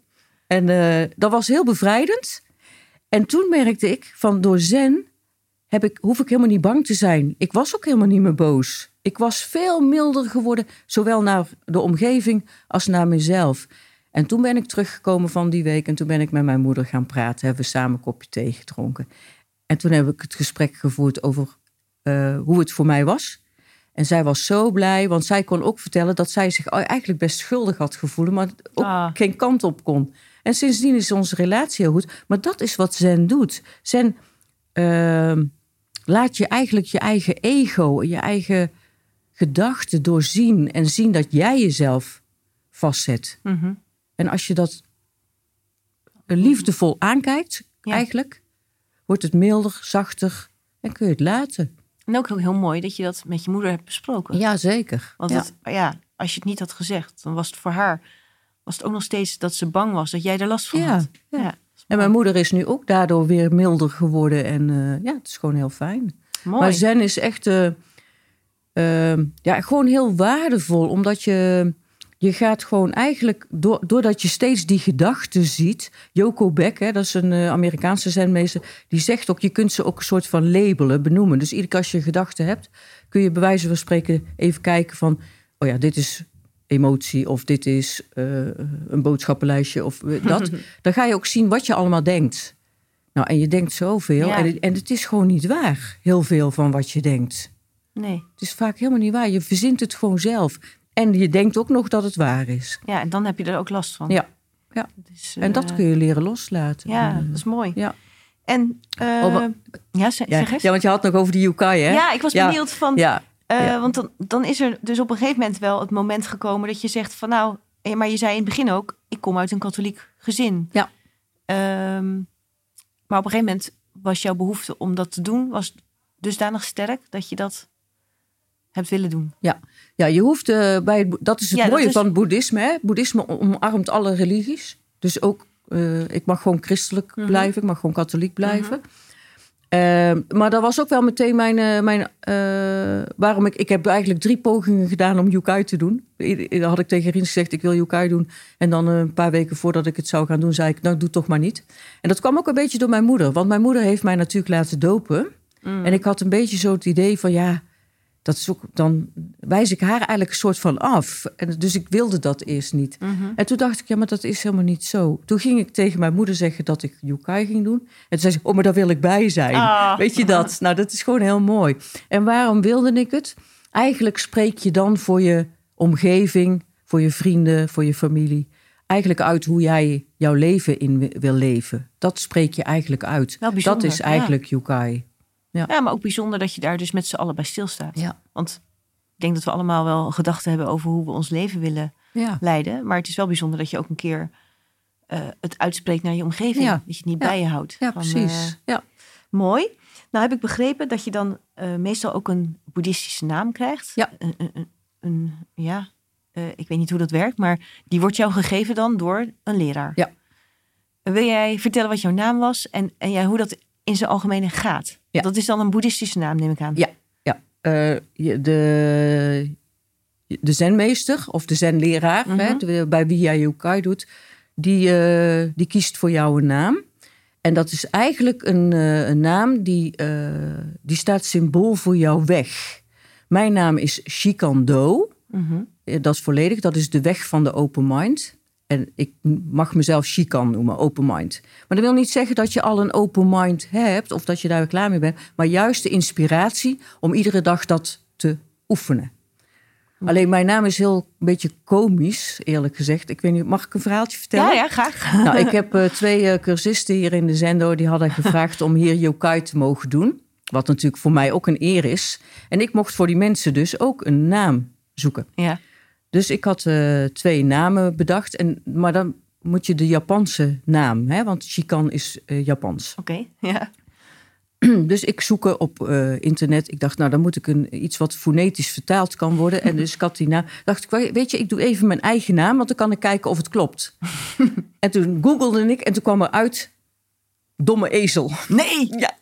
En eh, dat was heel bevrijdend. En toen merkte ik van door zen heb ik, hoef ik helemaal niet bang te zijn. Ik was ook helemaal niet meer boos. Ik was veel milder geworden, zowel naar de omgeving als naar mezelf. En toen ben ik teruggekomen van die week en toen ben ik met mijn moeder gaan praten. Hebben we samen een kopje thee gedronken. En toen heb ik het gesprek gevoerd over eh, hoe het voor mij was. En zij was zo blij, want zij kon ook vertellen dat zij zich eigenlijk best schuldig had gevoeld, maar ook Ah. geen kant op kon. En sindsdien is onze relatie heel goed. Maar dat is wat Zen doet. Zen ehm, laat je eigenlijk je eigen ego, je eigen gedachten doorzien en zien dat jij jezelf vastzet. Mhm. En als je dat liefdevol aankijkt, Ja. eigenlijk, wordt het milder, zachter en kun je het laten. En ook heel, heel mooi dat je dat met je moeder hebt besproken. Ja, zeker. Want ja. ja, als je het niet had gezegd, dan was het voor haar was het ook nog steeds dat ze bang was dat jij er last van Ja, had. ja. is En mijn moeder is nu ook daardoor weer milder geworden. En eh, ja, het is gewoon heel fijn. mooi. Maar zen is echt eh, eh, ja, gewoon heel waardevol. Omdat je, je gaat gewoon eigenlijk, door, doordat je steeds die gedachten ziet. Joko Beck, hè, dat is een eh, Amerikaanse zenmeester. Die zegt ook, je kunt ze ook een soort van labelen, benoemen. Dus iedere keer als je gedachten hebt, kun je bij wijze van spreken even kijken van... Oh ja, dit is emotie of dit is eh, een boodschappenlijstje of eh, dat. Dan ga je ook zien wat je allemaal denkt. Nou, en je denkt zoveel. Ja. En, het- en het is gewoon niet waar, heel veel van wat je denkt. Nee. Het is vaak helemaal niet waar. Je verzint het gewoon zelf. En je denkt ook nog dat het waar is. Ja, en dan heb je er ook last van. Ja, ja. Dus, en dat eh, kun je leren loslaten. Ja, En, dat is mooi. ja. En, Oh, maar- ja, zeg, ja, zeg eens. ja, want je had nog over die Yukai, hè? Ja, ik was Ja. benieuwd van, Ja, eh, ja. want dan, dan is er dus op een gegeven moment wel het moment gekomen dat je zegt van nou, maar je zei in het begin ook, ik kom uit een katholiek gezin. Ja. Ehm, maar op een gegeven moment was jouw behoefte om dat te doen, was dusdanig sterk dat je dat hebt willen doen. Ja, je hoeft eh, bij het, dat is het Ja, mooie is- van het boeddhisme. Hè? Boeddhisme omarmt alle religies. Dus ook, eh, ik mag gewoon christelijk Mhm. blijven, ik mag gewoon katholiek blijven. Ehm, maar dat was ook wel meteen mijn, eh, mijn waarom ik, ik heb eigenlijk drie pogingen gedaan om Yukai te doen. I- had ik tegen Rins gezegd, ik wil Yukai doen. En dan een paar weken voordat ik het zou gaan doen, zei ik, nou doe toch maar niet. En dat kwam ook een beetje door mijn moeder. Want mijn moeder heeft mij natuurlijk laten dopen. Mm. En ik had een beetje zo het idee van ja, dat is ook, dan wijs ik haar eigenlijk een soort van af. En dus ik wilde dat eerst niet. Mhm. En toen dacht ik, ja, maar dat is helemaal niet zo. Toen ging ik tegen mijn moeder zeggen dat ik Yukai ging doen. En toen zei ze, oh, maar daar wil ik bij zijn. Ah. Weet je dat? Nou, dat is gewoon heel mooi. En waarom wilde ik het? Eigenlijk spreek je dan voor je omgeving, voor je vrienden, voor je familie. Eigenlijk uit hoe jij jouw leven in wi- wil leven. Dat spreek je eigenlijk uit. Dat is ja. eigenlijk Ja, maar ook bijzonder dat je daar dus met z'n allen bij stilstaat. Ja. Want ik denk dat we allemaal wel gedachten hebben over hoe we ons leven willen Ja. leiden. Maar het is wel bijzonder dat je ook een keer eh, het uitspreekt naar je omgeving. Ja. Dat je het niet bij je houdt. Ja, Van, precies. eh, ja. mooi. Nou heb ik begrepen dat je dan eh, meestal ook een boeddhistische naam krijgt. Ja. Een, een, ja, ik weet niet hoe dat werkt, maar die wordt jou gegeven dan door een leraar. Ja. Wil jij vertellen wat jouw naam was en, en ja, hoe dat in zijn algemene gaat? Ja. Dat is dan een boeddhistische naam, neem ik aan. Ja. ja. Eh, de, de zenmeester of de zenleraar, Mhm. hè, de- bij wie jij Yukai doet, die, eh, die kiest voor jou een naam. En dat is eigenlijk een, eh, een naam die, die staat symbool voor jouw weg. Mijn naam is Shikando. Mhm. Eh, Dat is volledig. Dat is de weg van de open mind. En ik mag mezelf Shikan noemen, open mind. Maar dat wil niet zeggen dat je al een open mind hebt of dat je daar klaar mee bent. Maar juist de inspiratie om iedere dag dat te oefenen. Alleen mijn naam is heel een beetje komisch, eerlijk gezegd. Ik weet niet, mag ik een verhaaltje vertellen? Ja, ja, graag. Nou, ik heb eh, twee eh, cursisten hier in de Zendo. Die hadden gevraagd om hier yokai te mogen doen. Wat natuurlijk voor mij ook een eer is. En ik mocht voor die mensen dus ook een naam zoeken. Ja. Dus ik had eh, twee namen bedacht. En, maar dan moet je de Japanse naam, hè? want Shikan is eh, Japans. Oké. Ja. Dus ik zoeken op eh, internet. Ik dacht, nou, dan moet ik een, iets wat fonetisch vertaald kan worden. En dus ik had die naam. Dacht ik, weet je, ik doe even mijn eigen naam, want dan kan ik kijken of het klopt. en toen googelde ik en toen kwam er uit domme ezel. Nee! Ja,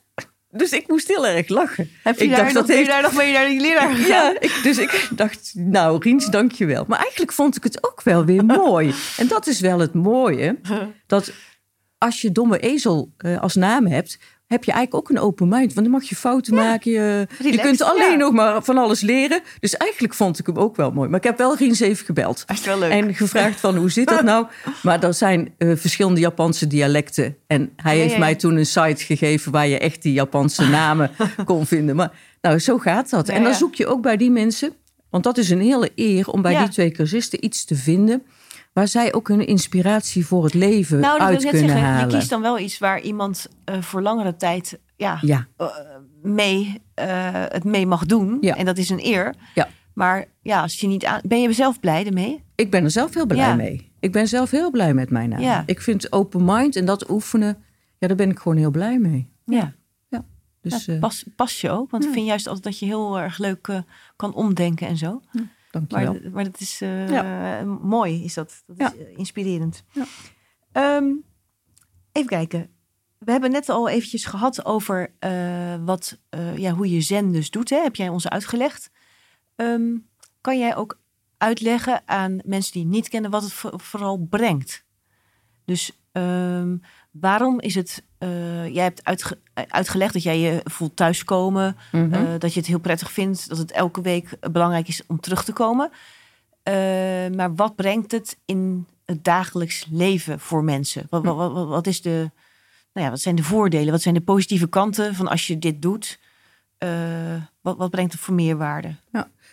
dus ik moest heel erg lachen. Heb je, ik daar, dacht, nog, dat je heeft- daar nog mee naar die leraar gegaan? Ja, ik, dus ik dacht, nou Riens, dankjewel. Maar eigenlijk vond ik het ook wel weer mooi. En dat is wel het mooie. Dat als je domme ezel eh, als naam hebt, heb je eigenlijk ook een open mind. Want dan mag je fouten maken. Je, je kunt alleen ja. nog maar van alles leren. Dus eigenlijk vond ik hem ook wel mooi. Maar ik heb wel Riens even gebeld. Dat is wel leuk. En gevraagd van hoe zit dat nou? Maar er zijn eh, verschillende Japanse dialecten. En hij Ja, heeft mij toen een site gegeven waar je echt die Japanse namen kon vinden. Maar nou, zo gaat dat. En dan zoek je ook bij die mensen, want dat is een hele eer om bij die twee cursisten iets te vinden waar zij ook hun inspiratie voor het leven Nou, dat wil uit ik net kunnen zeggen. halen. Je kiest dan wel iets waar iemand eh, voor langere tijd ja, Ja, eh, mee, eh, het mee mag doen. Ja. En dat is een eer. Ja. Maar ja, als je niet aan... Ben je zelf blij ermee? ik ben er zelf heel blij Ja. mee. Ik ben zelf heel blij met mijn naam. Ja. Ik vind open mind en dat oefenen, ja, daar ben ik gewoon heel blij mee. Ja. Dus ja, eh pas, pas je ook. Want ik vind juist altijd dat je heel erg leuk kan omdenken en zo. Dankjewel. Maar, maar dat is eh, mooi, is dat. Dat is eh, inspirerend. Ja. Ehm, even kijken. We hebben net al eventjes gehad over eh, wat, ja, hoe je zen dus doet. Hè? Heb jij ons uitgelegd. Ehm, kan jij ook uitleggen aan mensen die niet kennen wat het voor- vooral brengt? Dus ehm, waarom is het... eh, jij hebt uitge- uitgelegd dat jij je voelt thuiskomen. Mhm. Eh, dat je het heel prettig vindt, dat het elke week belangrijk is om terug te komen. Eh, maar wat brengt het in het dagelijks leven voor mensen? Wat, wat, wat, wat is de, nou ja, wat zijn de voordelen? Wat zijn de positieve kanten van als je dit doet? Eh, wat, wat brengt het voor meerwaarde?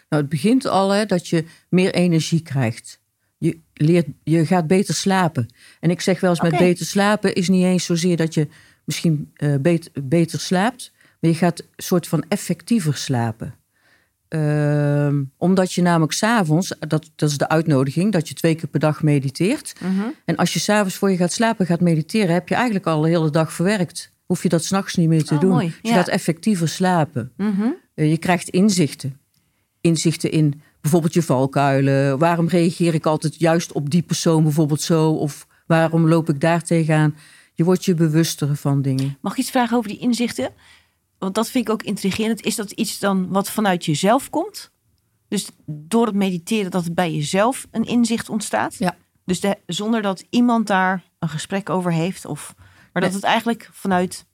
Nou, het begint al hè, dat je meer energie krijgt. Je, leert, je gaat beter slapen. En ik zeg wel eens met beter slapen is niet eens zozeer dat je misschien eh, beter, beter slaapt, maar je gaat een soort van effectiever slapen. Ehm, omdat je namelijk s'avonds, dat, dat is de uitnodiging, dat je twee keer per dag mediteert. En als je s'avonds voor je gaat slapen gaat mediteren, heb je eigenlijk al de hele dag verwerkt. Hoef je dat s'nachts niet meer te Oh, doen. Dus je gaat effectiever slapen. Mhm. Eh, je krijgt inzichten. Inzichten in bijvoorbeeld je valkuilen. Waarom reageer ik altijd juist op die persoon bijvoorbeeld zo? Of waarom loop ik daar tegenaan? Je wordt je bewuster van dingen. Mag ik iets vragen over die inzichten? Want dat vind ik ook intrigerend. Is dat iets dan wat vanuit jezelf komt? Dus door het mediteren dat het bij jezelf een inzicht ontstaat? Ja. Dus de- zonder dat iemand daar een gesprek over heeft? Of, maar dat het eigenlijk vanuit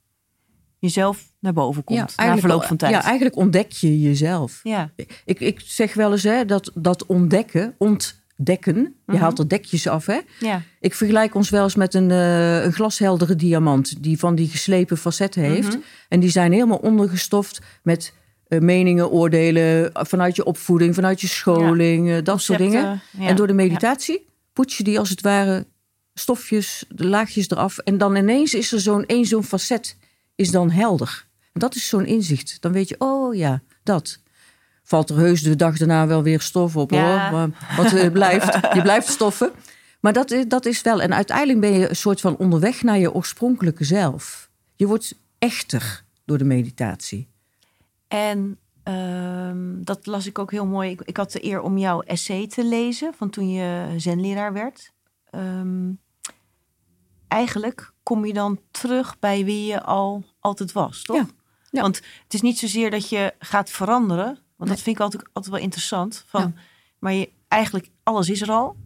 jezelf naar boven komt na eigenlijk, verloop van tijd? ja, eigenlijk ontdek je jezelf. ja. Ik, ik zeg wel eens hè, dat, dat ontdekken, ontdekken, je Mhm. haalt er dekjes af. Hè? ja. Ik vergelijk ons wel eens met een, eh, een glasheldere diamant die van die geslepen facetten heeft. Mhm. En die zijn helemaal ondergestoft met eh, meningen, oordelen vanuit je opvoeding, vanuit je scholing, eh, dat soort dingen. Ja. En door de meditatie poets je die als het ware stofjes, de laagjes eraf. En dan ineens is er zo'n één zo'n facet is dan helder. Dat is zo'n inzicht. Dan weet je, oh ja, dat. Valt er heus de dag daarna wel weer stof op Ja. hoor. Maar, want je blijft, je blijft stoffen. Maar dat is, dat is wel. En uiteindelijk ben je een soort van onderweg naar je oorspronkelijke zelf. Je wordt echter door de meditatie. En ehm, dat las ik ook heel mooi. Ik, ik had de eer om jouw essay te lezen van toen je zenleraar werd. Ehm, eigenlijk kom je dan terug bij wie je al altijd was, toch? Ja, ja. Want het is niet zozeer dat je gaat veranderen. Want Nee. dat vind ik altijd, altijd wel interessant. Van, Ja. Maar je, eigenlijk alles is er al.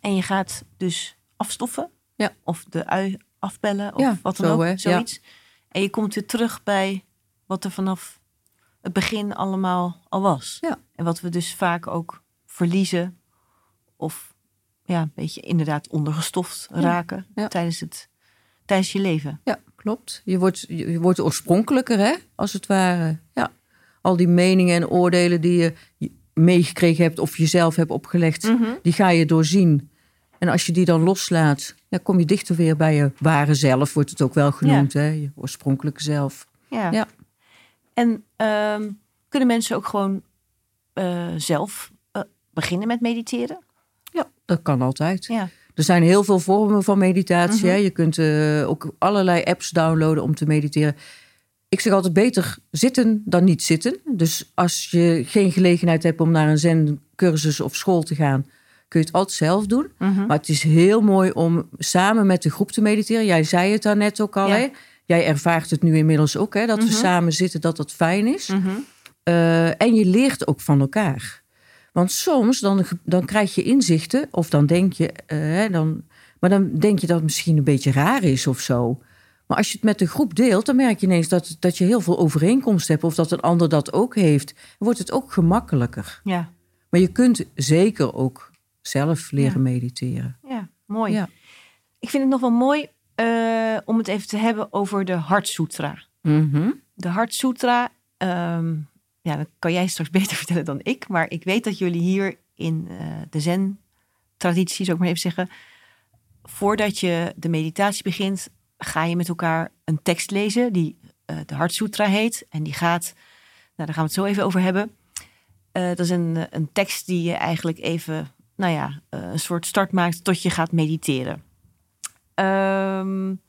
En je gaat dus afstoffen. Ja. Of de ui afbellen. Of Ja, wat dan zo, ook. hè. Zoiets. En je komt weer terug bij wat er vanaf het begin allemaal al was. Ja. En wat we dus vaak ook verliezen. Of ja, een beetje inderdaad ondergestoft raken. Tijdens, het, tijdens je leven. Ja, klopt. Je wordt, je wordt oorspronkelijker, hè, als het ware. Ja. Al die meningen en oordelen die je meegekregen hebt of jezelf hebt opgelegd, Mhm. die ga je doorzien. En als je die dan loslaat, dan kom je dichter weer bij je ware zelf, wordt het ook wel genoemd, hè? je oorspronkelijke zelf. Ja. Ja. En ehm, kunnen mensen ook gewoon eh, zelf eh, beginnen met mediteren? Ja, dat kan altijd. Ja. Er zijn heel veel vormen van meditatie. Mhm. Je kunt eh, ook allerlei apps downloaden om te mediteren. Ik zeg altijd beter zitten dan niet zitten. Dus als je geen gelegenheid hebt om naar een zen-cursus of school te gaan, kun je het altijd zelf doen. Mhm. Maar het is heel mooi om samen met de groep te mediteren. Jij zei het daarnet ook al. Ja. Hè? Jij ervaart het nu inmiddels ook, hè? dat Mhm. we samen zitten, dat dat fijn is. Mhm. Eh, en je leert ook van elkaar. Want soms dan, dan krijg je inzichten, of dan denk je, eh, dan, maar dan denk je dat het misschien een beetje raar is of zo. Maar als je het met de groep deelt, dan merk je ineens dat, dat je heel veel overeenkomst hebt, of dat een ander dat ook heeft. Dan wordt het ook gemakkelijker. Ja. Maar je kunt zeker ook zelf leren Ja. mediteren. ja, mooi. Ja. Ik vind het nog wel mooi eh, om het even te hebben over de Hart Sutra. Mhm. De Hart Sutra, ehm, ja, dat kan jij straks beter vertellen dan ik. Maar ik weet dat jullie hier in eh, de Zen traditie, zou ik maar even zeggen. Voordat je de meditatie begint, ga je met elkaar een tekst lezen die uh, de Hartsutra heet. En die gaat, nou daar gaan we het zo even over hebben. Uh, dat is een, een tekst die je eigenlijk even, nou ja, een soort start maakt tot je gaat mediteren. Um,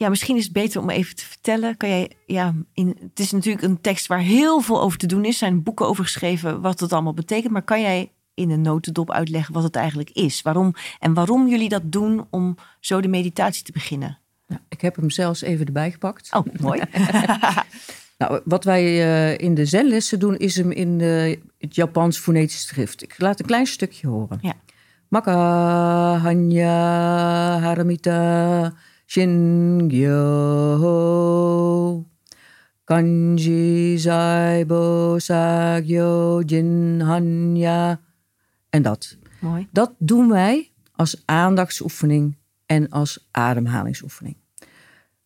ja, misschien is het beter om even te vertellen. Kan jij, ja, in, het is natuurlijk een tekst waar heel veel over te doen is. Er zijn boeken over geschreven wat het allemaal betekent. Maar kan jij in een notendop uitleggen wat het eigenlijk is? Waarom, en waarom jullie dat doen om zo de meditatie te beginnen? Nou, ik heb hem zelfs even erbij gepakt. Oh, mooi. nou, wat wij uh, in de zenlessen doen, is hem in uh, het Japans fonetisch schrift. Ik laat een klein stukje horen. Ja. Maka hanya haramita Shingyo Kanji Zaibo Sagyo Jin Hanya. En dat. Mooi. Dat doen wij als aandachtsoefening en als ademhalingsoefening.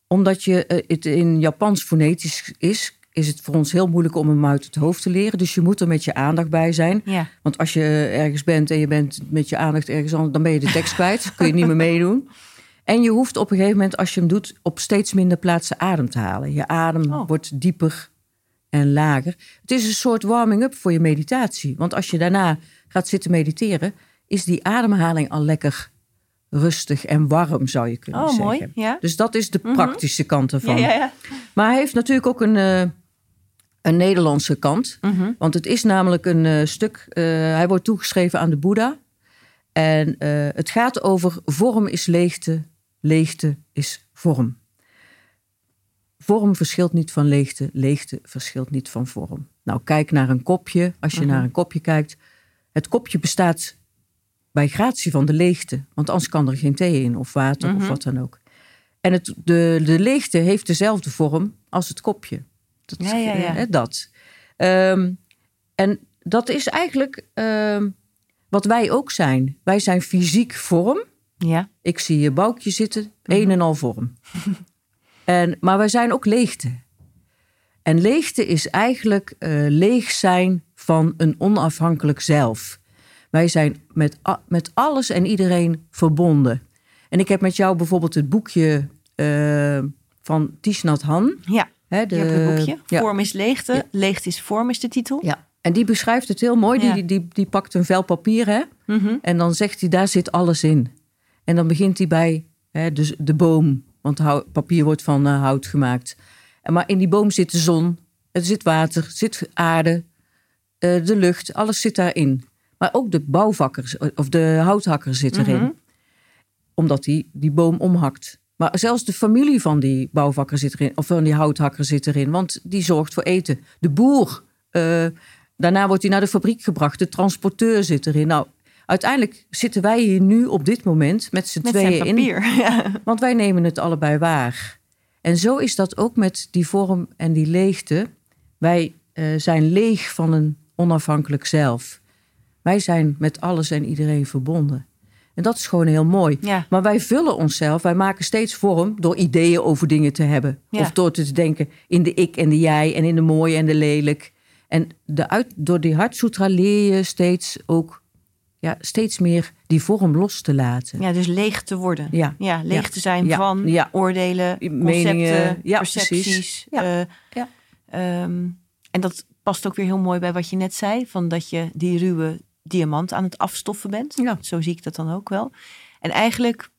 Omdat je uh, het in Japans fonetisch is, is het voor ons heel moeilijk om hem uit het hoofd te leren. Dus je moet er met je aandacht bij zijn. Ja. Want als je ergens bent en je bent met je aandacht ergens anders, dan ben je de tekst kwijt. kun je niet meer meedoen. En je hoeft op een gegeven moment, als je hem doet, op steeds minder plaatsen adem te halen. Je adem Oh. wordt dieper en lager. Het is een soort warming-up voor je meditatie. Want als je daarna gaat zitten mediteren, is die ademhaling al lekker rustig en warm, zou je kunnen Oh, zeggen. mooi. Ja. Dus dat is de Mhm. praktische kant ervan. Ja, ja, ja. Maar hij heeft natuurlijk ook een, eh, een Nederlandse kant. Mhm. Want het is namelijk een eh, stuk, eh, hij wordt toegeschreven aan de Boeddha. En het gaat over vorm is leegte, leegte is vorm. Vorm verschilt niet van leegte, leegte verschilt niet van vorm. Nou, kijk naar een kopje. Als je Mhm. naar een kopje kijkt, het kopje bestaat bij gratie van de leegte. Want anders kan er geen thee in of water of Mhm. wat dan ook. En het, de, de leegte heeft dezelfde vorm als het kopje. Dat, Ja, ja, ja. hè, dat. Ehm, en dat is eigenlijk ehm, wat wij ook zijn. Wij zijn fysiek vorm. Ja. Ik zie je boukje zitten, een en al vorm. en, maar wij zijn ook leegte. En leegte is eigenlijk eh, leeg zijn van een onafhankelijk zelf. Wij zijn met, met alles en iedereen verbonden. En ik heb met jou bijvoorbeeld het boekje eh, van Tishnat Han. Ja. Hè, de, Je hebt het boekje. ja, Vorm is leegte. Ja. Leegte is vorm is de titel. ja. En die beschrijft het heel mooi. Ja. Die, die, die pakt een vel papier hè? Mhm. En dan zegt hij, daar zit alles in. En dan begint hij bij hè, dus de boom. Want papier wordt van eh, hout gemaakt. En maar in die boom zit de zon, er zit water, er zit aarde, eh, de lucht. Alles zit daarin. Maar ook de bouwvakker of de houthakker zit erin. Mhm. Omdat hij die boom omhakt. Maar zelfs de familie van die bouwvakker zit erin. Of van die houthakker zit erin. Want die zorgt voor eten. De boer. eh, daarna wordt hij naar de fabriek gebracht. De transporteur zit erin. Nou, uiteindelijk zitten wij hier nu op dit moment met z'n tweeën in. Ja. Want wij nemen het allebei waar. En zo is dat ook met die vorm en die leegte. Wij eh, zijn leeg van een onafhankelijk zelf. Wij zijn met alles en iedereen verbonden. En dat is gewoon heel mooi. Ja. Maar wij vullen onszelf, wij maken steeds vorm door ideeën over dingen te hebben. Ja. Of door te denken in de ik en de jij en in de mooi en de lelijk. En de uit, door die Hartsutra leer je steeds ook ja, steeds meer die vorm los te laten. ja, dus leeg te worden. Ja. Ja, leeg Ja. te zijn Ja. van Ja. oordelen, Meningen. concepten, percepties. precies. Ja. Ja. ehm, en dat past ook weer heel mooi bij wat je net zei. Van dat je die ruwe diamant aan het afstoffen bent. Ja. Zo zie ik dat dan ook wel. En eigenlijk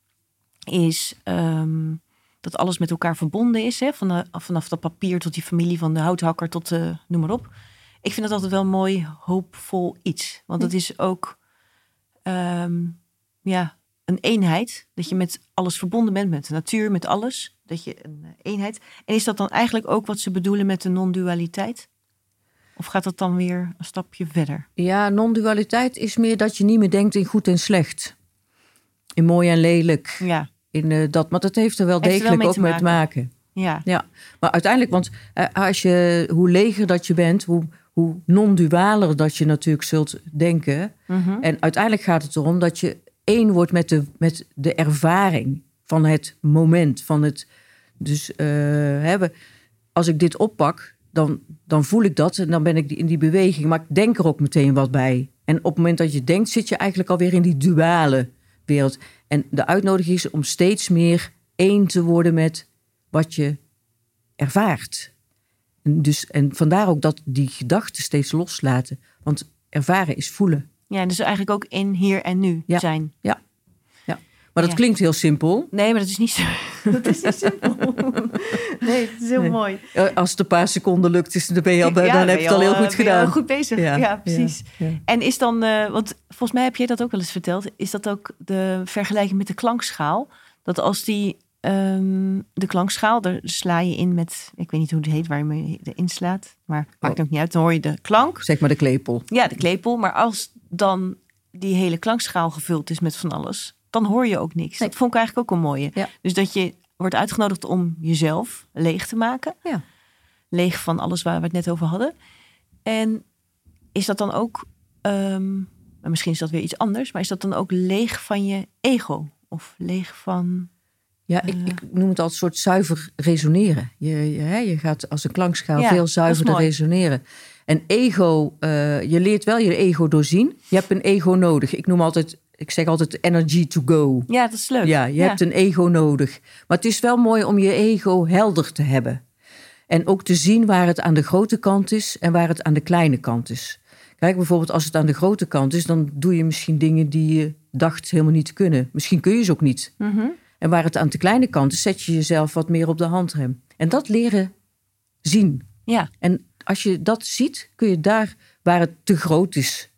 is ehm, dat alles met elkaar verbonden is. Hè? Van de- vanaf dat papier tot die familie van de houthakker tot de, noem maar op. Ik vind dat altijd wel een mooi, hoopvol iets. Want het is ook ehm, ja, een eenheid. Dat je met alles verbonden bent, met de natuur, met alles. Dat je een eh, eenheid. En is dat dan eigenlijk ook wat ze bedoelen met de non-dualiteit? Of gaat dat dan weer een stapje verder? Ja, non-dualiteit is meer dat je niet meer denkt in goed en slecht. In mooi en lelijk. Ja, In eh, dat, maar dat heeft er wel Heeft er wel degelijk mee ook mee te maken. ja, Ja, maar uiteindelijk, want eh, als je, hoe leger dat je bent, hoe, hoe non-dualer dat je natuurlijk zult denken. Mhm. En uiteindelijk gaat het erom dat je één wordt met de, met de ervaring van het moment. Van het, dus eh, hebben, als ik dit oppak, dan, dan voel ik dat en dan ben ik in die beweging. Maar ik denk er ook meteen wat bij. En op het moment dat je denkt, zit je eigenlijk alweer in die duale wereld. En de uitnodiging is om steeds meer één te worden met wat je ervaart. En, dus, en vandaar ook dat die gedachten steeds loslaten. Want ervaren is voelen. Ja, dus eigenlijk ook in hier en nu Ja. zijn. Ja. ja. Maar dat Ja. klinkt heel simpel. Nee, maar dat is niet zo. Dat is niet simpel. Nee, het is heel Nee. mooi. Eh, Als het een paar seconden lukt, is, dan, ben je al, dan Ja, heb ben je het al heel goed al gedaan. goed bezig. Ja, precies. En is dan, eh, want volgens mij heb jij dat ook wel eens verteld, is dat ook de vergelijking met de klankschaal? Dat als die, ehm, de klankschaal, daar sla je in met, ik weet niet hoe die heet, waar je mee erin slaat, maar maakt Oh. ook niet uit, dan hoor je de klank. Zeg maar de klepel. Ja, de klepel. Maar als dan die hele klankschaal gevuld is met van alles, dan hoor je ook niks. Nee. Dat vond ik eigenlijk ook een mooie. Ja. Dus dat je wordt uitgenodigd om jezelf leeg te maken. Ja. Leeg van alles waar we het net over hadden. En is dat dan ook, ehm, maar misschien is dat weer iets anders, maar is dat dan ook leeg van je ego? Of leeg van. Ja, ik, Eh. ik noem het altijd een soort zuiver resoneren. Je, je, je gaat als een klankschaal Ja, veel zuiverder resoneren. En ego, eh, je leert wel je ego doorzien. Je hebt een ego nodig. Ik noem altijd, ik zeg altijd energy to go. Ja, dat is leuk. Ja, je hebt een ego nodig. Maar het is wel mooi om je ego helder te hebben. En ook te zien waar het aan de grote kant is en waar het aan de kleine kant is. Kijk, bijvoorbeeld als het aan de grote kant is, dan doe je misschien dingen die je dacht helemaal niet te kunnen. Misschien kun je ze ook niet. Mhm. En waar het aan de kleine kant is, zet je jezelf wat meer op de handrem. En dat leren zien. Ja, En als je dat ziet, kun je daar waar het te groot is,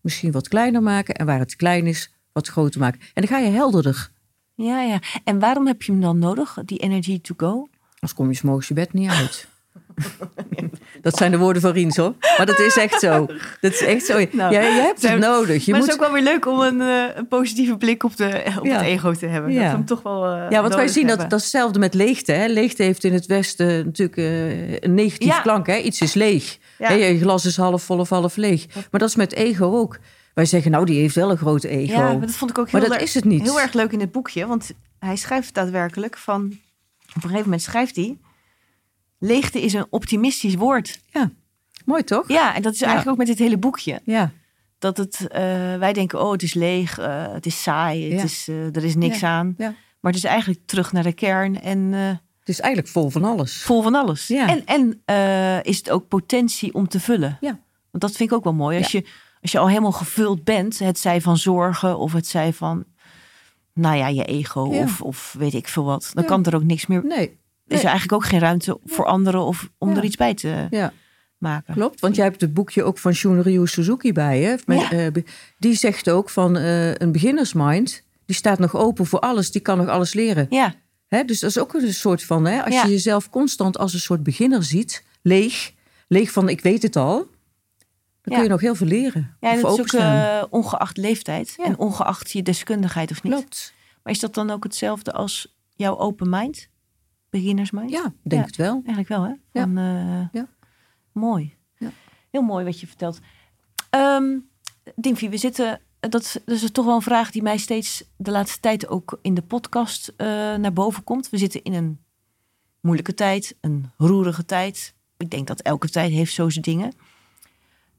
misschien wat kleiner maken. En waar het klein is, wat groter maken. En dan ga je helderder. ja, ja. En waarom heb je hem dan nodig, die energy to go? Anders kom je 's morgens je bed niet uit. dat zijn de woorden van Riens hoor. Maar dat is echt zo. Dat is echt zo. Nou, hebt het nodig. Je maar moet... het is ook wel weer leuk om een, eh, een positieve blik op, de, op Ja. het ego te hebben. Ja. Dat we hem toch wel. eh, Ja, want wij zien dat, hebben. dat is hetzelfde met leegte. Hè. Leegte heeft in het Westen natuurlijk eh, een negatief Ja. klank. Hè. Iets is leeg. Hè, je glas is half vol of half leeg. Maar dat is met ego ook. Wij zeggen, nou, die heeft wel een grote ego. Ja, maar dat vond ik ook heel, Maar dat is het niet. heel erg leuk in het boekje. Want hij schrijft daadwerkelijk van... Op een gegeven moment schrijft hij... Leegte is een optimistisch woord. Mooi toch? Ja, en dat is Ja. eigenlijk ook met dit hele boekje. Ja. Dat het, eh, wij denken, oh, het is leeg, eh, het is saai, het Ja. is, eh, er is niks Ja. aan. Ja. Maar het is eigenlijk terug naar de kern en Het is eigenlijk vol van alles. vol van alles. Ja. En, en is het ook potentie om te vullen. Ja. Want dat vind ik ook wel mooi. Als, je, als je al helemaal gevuld bent, het zij van zorgen of het zij van, nou ja, je ego Ja. of, of weet ik veel wat. Dan Ja. kan er ook niks meer. Nee. Is er eigenlijk ook geen ruimte voor anderen of om er iets bij te Ja, maken. klopt. Want jij hebt het boekje ook van Shunryu Suzuki bij je. Met, Ja. eh, die zegt ook van eh, een beginnersmind... die staat nog open voor alles. Die kan nog alles leren. Ja, Hè, dus dat is ook een soort van, hè, als Ja. je jezelf constant als een soort beginner ziet, leeg, leeg van ik weet het al, dan Ja. kun je nog heel veel leren. ja en dat is ook eh, ongeacht leeftijd en ongeacht je deskundigheid of niet. Klopt. Maar is dat dan ook hetzelfde als jouw open mind? Beginners mind? Ja, denk Ja. het wel. Eigenlijk wel, hè? Ja. Van, eh, Ja. Mooi. Ja. Heel mooi wat je vertelt. Dimfie, we zitten... Dat, is toch wel een vraag die mij steeds de laatste tijd ook in de podcast eh, naar boven komt. We zitten in een moeilijke tijd, een roerige tijd. Ik denk dat elke tijd heeft zo zijn dingen.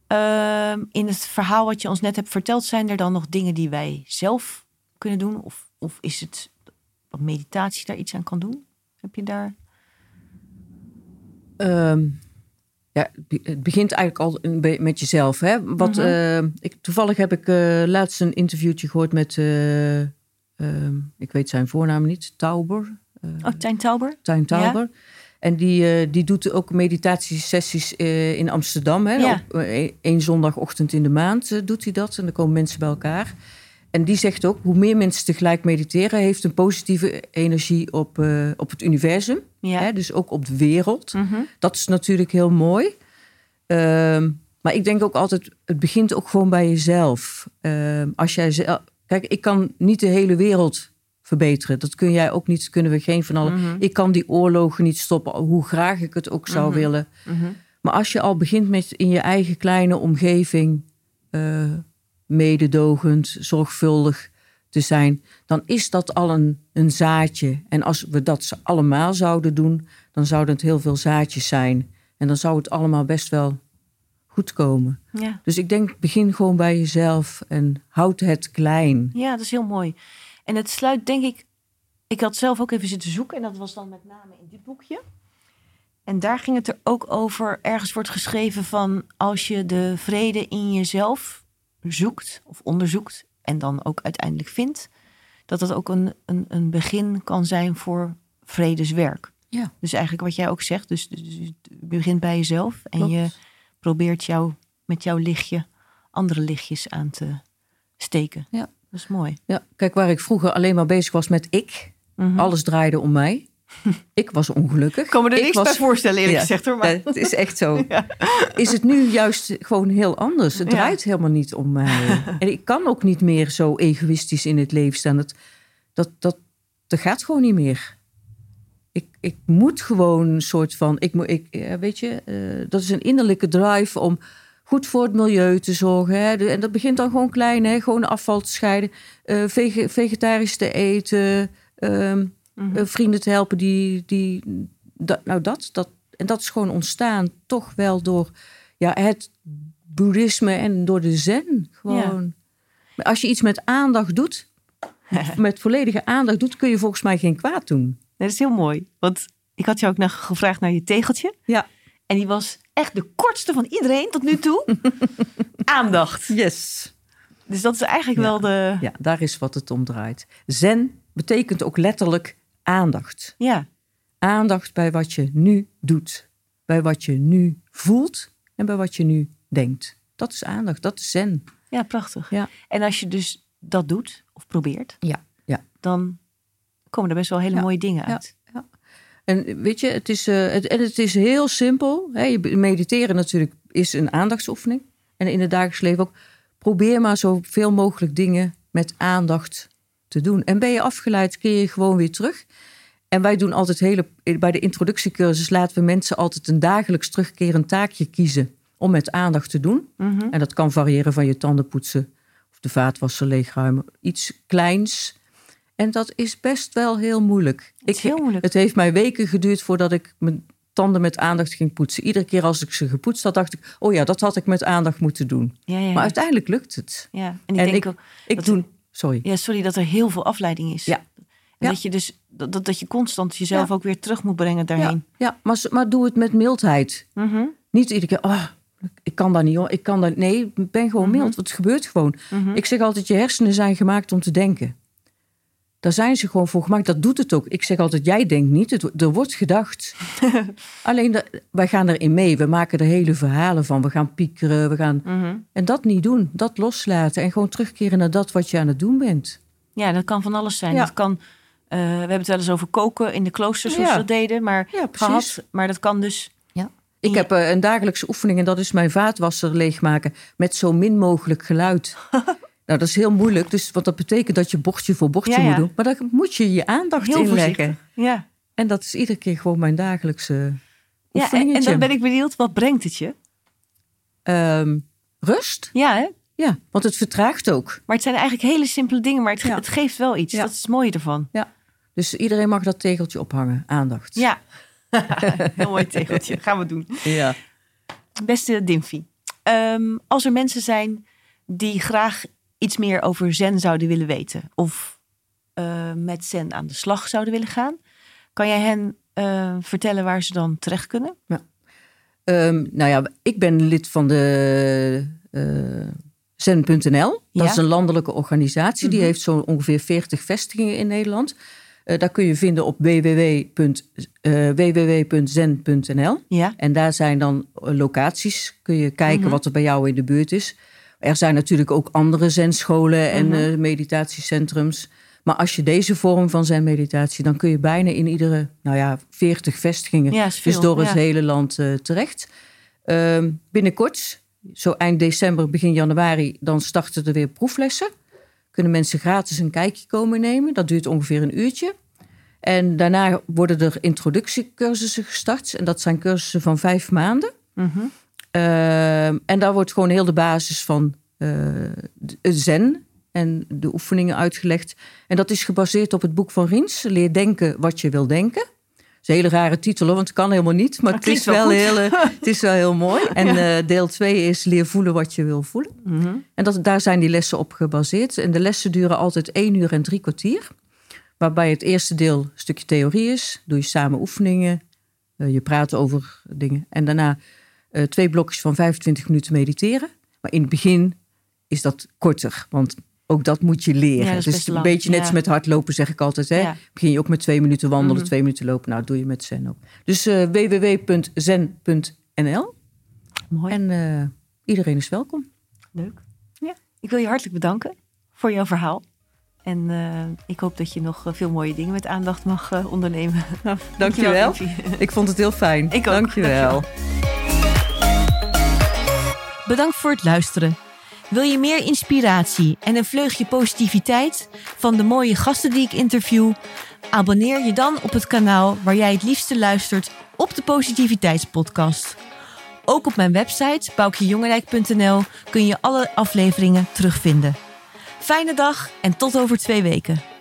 Ehm, in het verhaal wat je ons net hebt verteld, zijn er dan nog dingen die wij zelf kunnen doen? Of, of is het dat meditatie daar iets aan kan doen? Heb je daar... Ehm, ja, het be- het begint eigenlijk al met jezelf. Hè? Wat, Mhm. eh, ik, toevallig heb ik eh, laatst een interviewtje gehoord met, eh, ehm, ik weet zijn voornaam niet, Tauber. Oh, Tijn Tauber? Tijn Tauber. En die, die doet ook meditatiesessies in Amsterdam. Hè? Ja. Eh, één zondagochtend in de maand doet hij dat. En dan komen mensen bij elkaar. En die zegt ook, hoe meer mensen tegelijk mediteren... heeft een positieve energie op, eh, op het universum. Ja. Hè? Dus ook op de wereld. Mhm. Dat is natuurlijk heel mooi. Ehm, maar ik denk ook altijd, het begint ook gewoon bij jezelf. Ehm, als jij zelf, kijk, ik kan niet de hele wereld verbeteren. Dat kun jij ook niet, kunnen we geen van allen. Mhm. Ik kan die oorlogen niet stoppen, hoe graag ik het ook zou Mhm. willen. Maar als je al begint met in je eigen kleine omgeving eh, mededogend, zorgvuldig te zijn, dan is dat al een, een zaadje. En als we dat ze allemaal zouden doen, dan zouden het heel veel zaadjes zijn. En dan zou het allemaal best wel goed komen. Ja. Dus ik denk, begin gewoon bij jezelf en houd het klein. ja, dat is heel mooi. En het sluit denk ik... Ik had zelf ook even zitten zoeken. En dat was dan met name in dit boekje. En daar ging het er ook over. Ergens wordt geschreven van... Als je de vrede in jezelf zoekt of onderzoekt... en dan ook uiteindelijk vindt... dat dat ook een, een, een begin kan zijn voor vredeswerk. Ja. Dus eigenlijk wat jij ook zegt. Dus, dus je begint bij jezelf. En Klopt. je probeert jou, met jouw lichtje andere lichtjes aan te steken. Ja. Dat is mooi. Ja, kijk, waar ik vroeger alleen maar bezig was met ik. Mhm. Alles draaide om mij. Ik was ongelukkig. Ik kan me er ik niks was, bij voorstellen, eerlijk Ja, gezegd hoor. Maar... Het is echt zo. Is het nu juist gewoon heel anders? Het draait helemaal niet om mij. En ik kan ook niet meer zo egoïstisch in het leven staan. Dat, dat, dat, dat gaat gewoon niet meer. Ik, ik moet gewoon een soort van. Ik, moet- ik, weet je, eh, dat is een innerlijke drive om goed voor het milieu te zorgen. Hè. En dat begint dan gewoon klein, hè. gewoon afval te scheiden, eh, vege- vegetarisch te eten, ehm, Mhm. eh, vrienden te helpen die. die dat, nou, dat, dat. En dat is gewoon ontstaan toch wel door ja, het boeddhisme en door de zen. Gewoon. Als je iets met aandacht doet, met volledige aandacht doet, kun je volgens mij geen kwaad doen. Nee, dat is heel mooi. Want ik had jou ook nog gevraagd naar je tegeltje. Ja. En die was echt de kortste van iedereen tot nu toe. Aandacht. Yes. Dus dat is eigenlijk Ja. wel de... Ja, daar is wat het om draait. Zen betekent ook letterlijk aandacht. Ja. Aandacht bij wat je nu doet, bij wat je nu voelt en bij wat je nu denkt. Dat is aandacht, dat is zen. Ja, prachtig. Ja. En als je dus dat doet, of probeert, Ja, ja. dan komen er best wel hele Ja, mooie dingen ja. uit. En weet je, het is, eh, het, en het is heel simpel. Hè? Je mediteren natuurlijk is een aandachtsoefening. En in het dagelijks leven ook. Probeer maar zoveel mogelijk dingen met aandacht te doen. En ben je afgeleid, keer je gewoon weer terug. En wij doen altijd hele. Bij de introductiecursus laten we mensen altijd een dagelijks terugkerend taakje kiezen. om met aandacht te doen. Mhm. En dat kan variëren van je tanden poetsen. of de vaatwasser leegruimen. Iets kleins. En dat is best wel heel moeilijk. Het is heel moeilijk. Het heeft mij weken geduurd voordat ik mijn tanden met aandacht ging poetsen. Iedere keer als ik ze gepoetst had, dacht ik: oh ja, dat had ik met aandacht moeten doen. Ja, ja, ja. Maar uiteindelijk lukt het. ja. En ik en denk ik- ook... Ik Dat- doe. Sorry. Ja, sorry dat er heel veel afleiding is. Ja. En Ja. dat je dus dat, dat, dat je constant jezelf Ja. ook weer terug moet brengen daarheen. ja maar, maar doe het met mildheid. Mhm. Niet iedere keer. Oh, ik kan dat niet hoor. Ik kan dat. Nee, ben gewoon Mhm. mild. Want het gebeurt gewoon. Mhm. Ik zeg altijd: je hersenen zijn gemaakt om te denken. Daar zijn ze gewoon voor gemaakt. Dat doet het ook. Ik zeg altijd: jij denkt niet. Het, er wordt gedacht. Alleen dat- wij gaan erin mee. We maken er hele verhalen van. We gaan piekeren. We gaan. Mhm. En dat niet doen. Dat loslaten. En gewoon terugkeren naar dat wat je aan het doen bent. Ja, dat kan van alles zijn. Ja. Dat kan, eh, we hebben het wel eens over koken in de kloosters, hoe Ja. ze dat deden. Maar, Ja, precies. gehad, maar dat kan dus... Ik heb eh, een dagelijkse oefening en dat is mijn vaatwasser leegmaken met zo min mogelijk geluid. nou, dat is heel moeilijk, dus, want dat betekent dat je bordje voor bordje Ja, ja. moet doen. Maar daar moet je je aandacht Heel in leggen. Ja, En dat is iedere keer gewoon mijn dagelijkse ja en, dan ben ik benieuwd, wat brengt het je? Ehm, rust? Ja, hè? Ja, want het vertraagt ook. maar het zijn eigenlijk hele simpele dingen, maar het, Ja. het geeft wel iets. Ja. Dat is het mooie ervan. Dus iedereen mag dat tegeltje ophangen. Aandacht. Ja, heel mooi tegeltje. Gaan we doen. ja. Beste Dimfy, ehm, als er mensen zijn die graag iets meer over zen zouden willen weten... of eh, met zen aan de slag zouden willen gaan... kan jij hen eh, vertellen waar ze dan terecht kunnen? Ehm, nou ja, ik ben lid van de eh, Zen.nl. Dat Ja. is een landelijke organisatie. Die Mhm. heeft zo ongeveer 40 vestigingen in Nederland. Eh, daar kun je vinden op www. www.zen.nl. Ja, En daar zijn dan locaties. Kun je kijken Mhm. wat er bij jou in de buurt is. Er zijn natuurlijk ook andere zenscholen en eh, meditatiecentrums. Maar als je deze vorm van zenmeditatie... dan kun je bijna in iedere, nou ja, 40 vestigingen... ja veel. dus door het hele land eh, terecht. Ehm, binnenkort, zo eind december, begin januari... dan starten er weer proeflessen. Kunnen mensen gratis een kijkje komen nemen. Dat duurt ongeveer een uurtje. En daarna worden er introductiecursussen gestart. En dat zijn cursussen van vijf maanden. Mhm. Ehm, en daar wordt gewoon heel de basis van eh, zen en de oefeningen uitgelegd. En dat is gebaseerd op het boek van Rins, Leer denken wat je wil denken. is een hele rare titel, hoor, want het kan helemaal niet. Maar, het, is wel, heel, het is wel heel mooi. En uh, deel 2 is leer voelen wat je wil voelen. Mhm. En dat, daar zijn die lessen op gebaseerd. En de lessen duren altijd één uur en drie kwartier. Waarbij het eerste deel een stukje theorie is. Doe je samen oefeningen. Uh, je praat over dingen. En daarna uh, twee blokjes van 25 minuten mediteren. Maar in het begin is dat korter. Want ook dat moet je leren. Ja, het is een beetje net als met hardlopen, zeg ik altijd. Hè? Ja. Begin je ook met twee minuten wandelen, Mhm. twee minuten lopen. Nou, dat doe je met Zen ook. Dus uh, www.zen.nl. Mooi. En uh, iedereen is welkom. Leuk. Ja. Ik wil je hartelijk bedanken voor jouw verhaal. En uh, ik hoop dat je nog veel mooie dingen met aandacht mag ondernemen. Nou, dankjewel. ik vond het heel fijn. Ik ook. Dankjewel. dankjewel. Bedankt voor het luisteren. Wil je meer inspiratie en een vleugje positiviteit van de mooie gasten die ik interview? Abonneer je dan op het kanaal waar jij het liefste luistert op de Positiviteitspodcast. Ook op mijn website boukjejongerijk.nl kun je alle afleveringen terugvinden. Fijne dag en tot over twee weken.